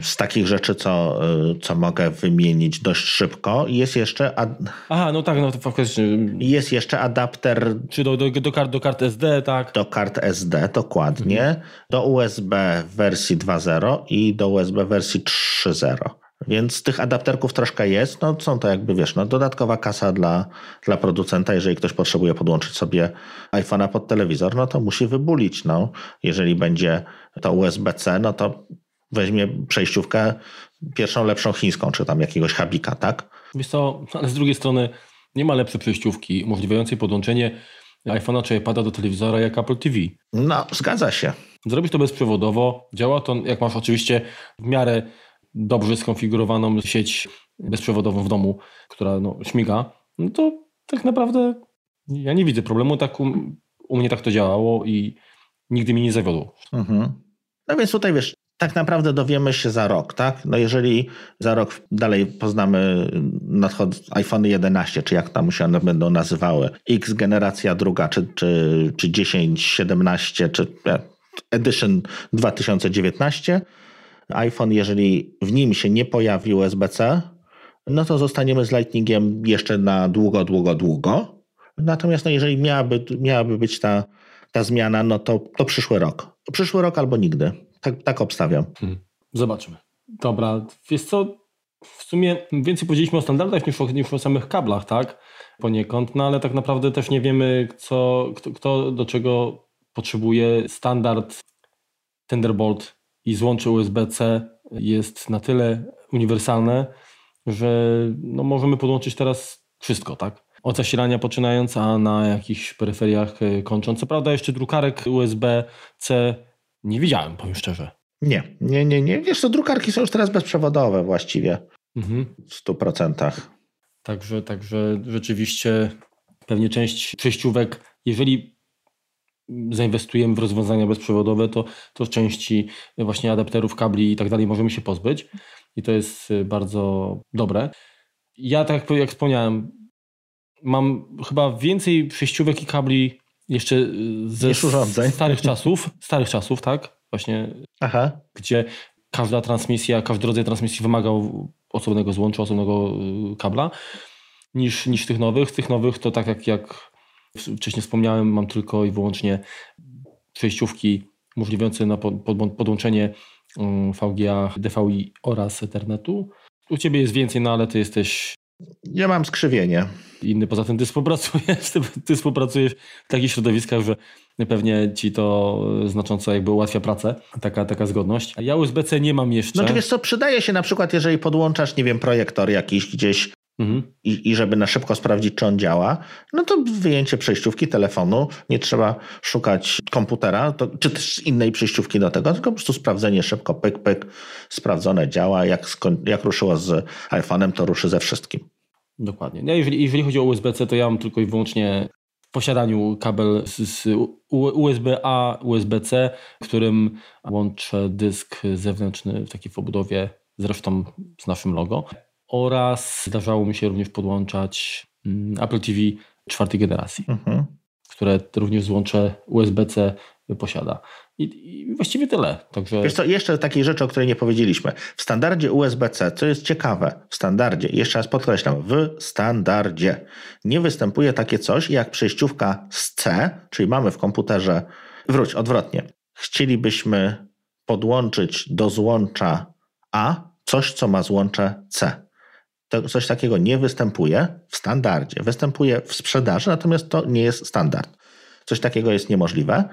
Speaker 1: Z takich rzeczy, co, y, co mogę wymienić dość szybko, jest jeszcze. Ad...
Speaker 2: Aha, no tak, no to faktycznie.
Speaker 1: Jest jeszcze adapter.
Speaker 2: Czy do, do, do, kart, do kart SD, tak?
Speaker 1: Do kart SD, dokładnie. Mhm. Do USB wersji 2.0 i do USB wersji 3.0. Więc tych adapterków troszkę jest. No, są to jakby, wiesz, no, dodatkowa kasa dla, dla producenta. Jeżeli ktoś potrzebuje podłączyć sobie iPhone'a pod telewizor, no to musi wybulić. No. Jeżeli będzie to USB-C, no to weźmie przejściówkę pierwszą lepszą chińską, czy tam jakiegoś habika, tak?
Speaker 2: Wiesz co, ale z drugiej strony nie ma lepszej przejściówki umożliwiającej podłączenie iPhone'a czy iPada do telewizora jak Apple TV.
Speaker 1: No, zgadza się.
Speaker 2: Zrobisz to bezprzewodowo. Działa to, jak masz oczywiście w miarę dobrze skonfigurowaną sieć bezprzewodową w domu, która no, śmiga, no to tak naprawdę ja nie widzę problemu. Tak u, u mnie tak to działało i nigdy mi nie zawiodło. Mhm.
Speaker 1: No więc tutaj wiesz, tak naprawdę dowiemy się za rok, tak? No jeżeli za rok dalej poznamy nadchod iPhone 11, czy jak tam się one będą nazywały, X generacja druga, czy, czy, czy 10, 17, czy Edition 2019, iPhone, jeżeli w nim się nie pojawi USB-C, no to zostaniemy z Lightningiem jeszcze na długo, długo, długo. Natomiast no jeżeli miałaby, miałaby być ta, ta zmiana, no to, to przyszły rok. Przyszły rok albo nigdy. Tak, tak obstawiam. Hmm.
Speaker 2: Zobaczmy. Dobra, wiesz co, w sumie więcej powiedzieliśmy o standardach niż o, niż o samych kablach, tak? Poniekąd, no ale tak naprawdę też nie wiemy, co, kto, kto do czego potrzebuje. Standard Thunderbolt i złącze USB-C jest na tyle uniwersalne, że no możemy podłączyć teraz wszystko, tak? Od zasilania poczynając, a na jakichś peryferiach e, kończąc. Co prawda jeszcze drukarek USB-C nie widziałem, powiem szczerze.
Speaker 1: Nie, nie, nie, nie. Wiesz co, drukarki są już teraz bezprzewodowe właściwie. Mhm. W 100%.
Speaker 2: Także, także rzeczywiście pewnie część przejściówek, jeżeli zainwestujemy w rozwiązania bezprzewodowe, to, to części właśnie adapterów, kabli i tak dalej możemy się pozbyć i to jest y, bardzo dobre. Ja tak jak wspomniałem, mam chyba więcej przejściówek i kabli jeszcze y, ze starych czasów, starych czasów, tak? Właśnie, Aha. gdzie każda transmisja, każdy rodzaj transmisji wymagał osobnego złącza, osobnego y, kabla, niż, niż tych nowych. Tych nowych to tak jak, jak wcześniej wspomniałem, mam tylko i wyłącznie przejściówki umożliwiające na podłączenie mm, VGA, DVI oraz Ethernetu. U Ciebie jest więcej, no ale Ty jesteś...
Speaker 1: Ja mam skrzywienie.
Speaker 2: Inny, poza tym Ty współpracujesz, ty, ty współpracujesz w takich środowiskach, że pewnie Ci to znacząco jakby ułatwia pracę, taka, taka zgodność. Ja USB-C nie mam jeszcze.
Speaker 1: No to wiesz co, przydaje się na przykład, jeżeli podłączasz, nie wiem, projektor jakiś gdzieś Mhm. I, I żeby na szybko sprawdzić, czy on działa, no to wyjęcie przejściówki telefonu, nie trzeba szukać komputera, to, czy też innej przejściówki do tego, tylko po prostu sprawdzenie szybko, pyk, pyk, sprawdzone działa, jak, jak ruszyło z iPhone'em, to ruszy ze wszystkim.
Speaker 2: Dokładnie. No jeżeli, jeżeli chodzi o USB-C, to ja mam tylko i wyłącznie w posiadaniu kabel z, z USB-A, USB-C, którym łączę dysk zewnętrzny w takiej obudowie, zresztą z naszym logo oraz zdarzało mi się również podłączać mm, Apple TV czwartej generacji, mhm. które również złącze USB-C posiada. I, I, właściwie tyle. Także...
Speaker 1: Wiesz co, jeszcze takiej rzeczy, o której nie powiedzieliśmy. W standardzie USB-C, co jest ciekawe, w standardzie, jeszcze raz podkreślam, w standardzie nie występuje takie coś jak przejściówka z C, czyli mamy w komputerze, wróć, odwrotnie. Chcielibyśmy podłączyć do złącza A coś, co ma złącze C coś takiego nie występuje w standardzie. Występuje w sprzedaży, natomiast to nie jest standard. Coś takiego jest niemożliwe.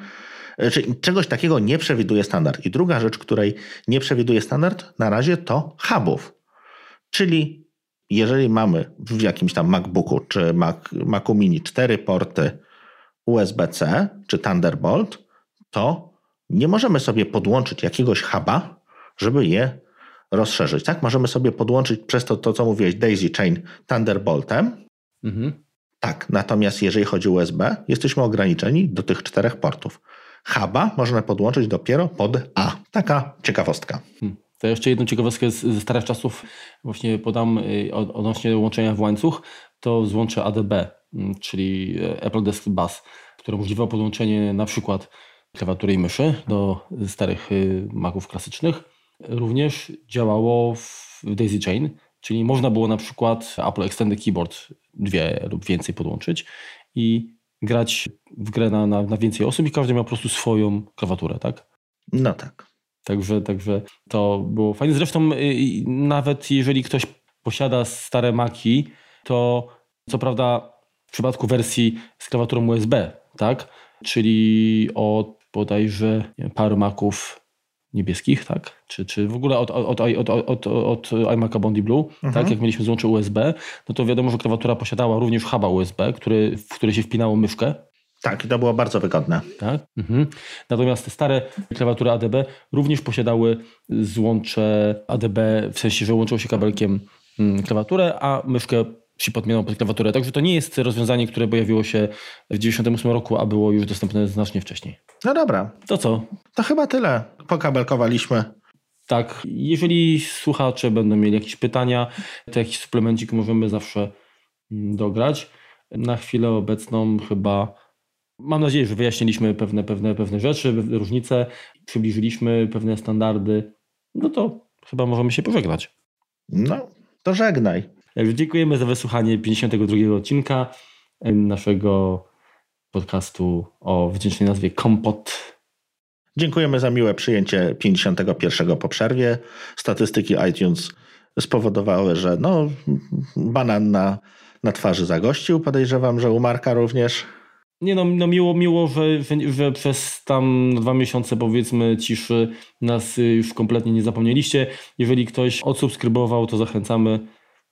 Speaker 1: E, Czyli czegoś takiego nie przewiduje standard. I druga rzecz, której nie przewiduje standard na razie to hubów. Czyli jeżeli mamy w jakimś tam MacBooku czy Mac, Macu Mini cztery porty USB-C czy Thunderbolt, to nie możemy sobie podłączyć jakiegoś huba, żeby je rozszerzyć. Tak? Możemy sobie podłączyć przez to, to co mówiłeś, Daisy Chain Thunderboltem. Mhm. Tak, natomiast jeżeli chodzi o USB, jesteśmy ograniczeni do tych czterech portów. Huba można podłączyć dopiero pod A. Taka ciekawostka. Hmm.
Speaker 2: To jeszcze jedną ciekawostkę ze starych czasów właśnie podam y, odnośnie łączenia w łańcuch, to złącze ADB, mm, czyli e, Apple Desk Bus, które umożliwia podłączenie na przykład klawiatury i myszy do starych y, Maców klasycznych również działało w Daisy Chain, czyli można było na przykład Apple Extended Keyboard dwie lub więcej podłączyć i grać w grę na, na, na więcej osób i każdy miał po prostu swoją klawiaturę, tak?
Speaker 1: No tak.
Speaker 2: Także, także to było fajne. Zresztą y, nawet jeżeli ktoś posiada stare Maki, to co prawda w przypadku wersji z klawiaturą USB, tak? Czyli od bodajże paru Maków niebieskich, tak? Czy, czy w ogóle od, od, od, od, od, iMac'a Bondi Blue, mhm. tak? Jak mieliśmy złącze USB, no to wiadomo, że klawiatura posiadała również huba USB, który, w który się wpinało myszkę.
Speaker 1: Tak, i to było bardzo wygodne.
Speaker 2: Tak? Mhm. Natomiast te stare klawiatury ADB również posiadały złącze ADB, w sensie, że łączyło się kabelkiem mm, klawiaturę, a myszkę się podmieniał pod klawiaturę. Także to nie jest rozwiązanie, które pojawiło się w 1998 roku, a było już dostępne znacznie wcześniej.
Speaker 1: No dobra.
Speaker 2: To co?
Speaker 1: To chyba tyle. Pokabelkowaliśmy.
Speaker 2: Tak. Jeżeli słuchacze będą mieli jakieś pytania, to jakiś suplemencik możemy zawsze dograć. Na chwilę obecną chyba mam nadzieję, że wyjaśniliśmy pewne, pewne, pewne rzeczy, różnice, przybliżyliśmy pewne standardy. No to chyba możemy się pożegnać.
Speaker 1: No, to żegnaj.
Speaker 2: Także dziękujemy za wysłuchanie 52 odcinka naszego podcastu o wdzięcznej nazwie Kompot.
Speaker 1: Dziękujemy za miłe przyjęcie 51 po przerwie. Statystyki iTunes spowodowały, że no, banan na, na twarzy zagościł. Podejrzewam, że u Marka również.
Speaker 2: Nie no, no miło, miło że, że, że, przez tam dwa miesiące powiedzmy ciszy nas już kompletnie nie zapomnieliście. Jeżeli ktoś odsubskrybował, to zachęcamy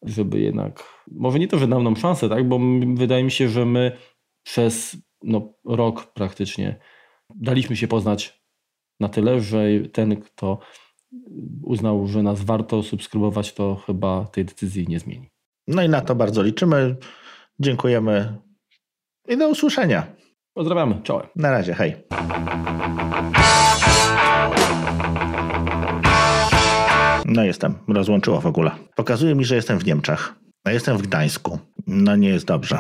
Speaker 2: żeby jednak, może nie to, że dał nam szansę, tak? bo wydaje mi się, że my przez no, rok praktycznie daliśmy się poznać na tyle, że ten, kto uznał, że nas warto subskrybować, to chyba tej decyzji nie zmieni.
Speaker 1: No i na to bardzo liczymy. Dziękujemy i do usłyszenia.
Speaker 2: Pozdrawiamy. Czołem.
Speaker 1: Na razie. Hej. No jestem, rozłączyło w ogóle. Pokazuje mi, że jestem w Niemczech. A jestem w Gdańsku. No nie jest dobrze.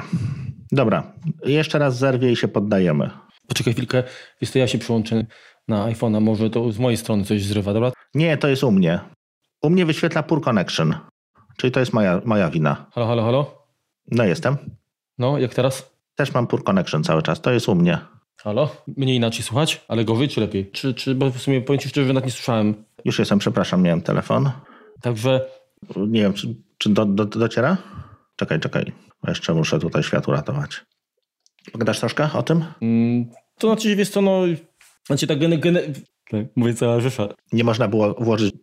Speaker 1: Dobra, jeszcze raz zerwie i się poddajemy.
Speaker 2: Poczekaj chwilkę, wiesz to ja się przyłączę na iPhone'a, może to z mojej strony coś zrywa, dobra?
Speaker 1: Nie, to jest u mnie. U mnie wyświetla Poor Connection, czyli to jest moja, moja wina.
Speaker 2: Halo, halo, halo?
Speaker 1: No jestem.
Speaker 2: No, jak teraz?
Speaker 1: Też mam Poor Connection cały czas, to jest u mnie.
Speaker 2: Halo? Mnie inaczej słuchać? Ale gorzej czy lepiej? Czy, czy bo w sumie powiem Ci szczerze, że nawet nie słyszałem.
Speaker 1: Już jestem, przepraszam, miałem telefon.
Speaker 2: Także...
Speaker 1: Nie wiem, czy, czy do, do, dociera? Czekaj, czekaj. Jeszcze muszę tutaj światło ratować. Pogadasz troszkę o tym?
Speaker 2: Mm, to znaczy, wiesz co, no... Znaczy tak gene, gene... Tak, mówię cała rzesza.
Speaker 1: Nie można było włożyć...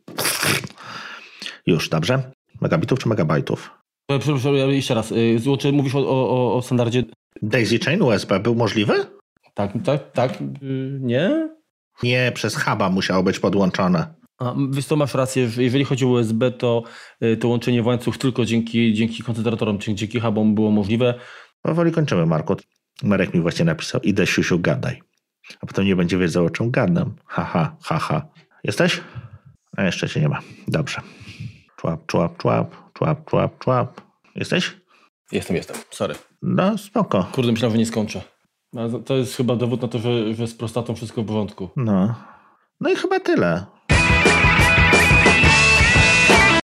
Speaker 1: Już, dobrze. Megabitów czy megabajtów?
Speaker 2: Przepraszam, jeszcze raz. Y, Złocze, mówisz o, o, o standardzie...
Speaker 1: Daisy Chain USB był możliwy?
Speaker 2: Tak, tak, tak. Y, nie?
Speaker 1: Nie, przez huba musiało być podłączone.
Speaker 2: A, wiesz to masz rację, że jeżeli chodzi o USB, to y, to łączenie w łańcuch tylko dzięki, dzięki koncentratorom, czyli dzięki hubom było możliwe.
Speaker 1: Powoli kończymy, Marku. Marek mi właśnie napisał, idę siusiu gadaj. A potem nie będzie wiedział, o czym gadam. Haha, haha. Ha. Jesteś? A jeszcze cię nie ma. Dobrze. Człap, człap, człap, człap, człap, człap. Jesteś?
Speaker 2: Jestem, jestem. Sorry.
Speaker 1: No, spoko.
Speaker 2: Kurde, myślałem, że nie skończę. To jest chyba dowód na to, że, że z prostatą wszystko w porządku.
Speaker 1: No. No i chyba tyle.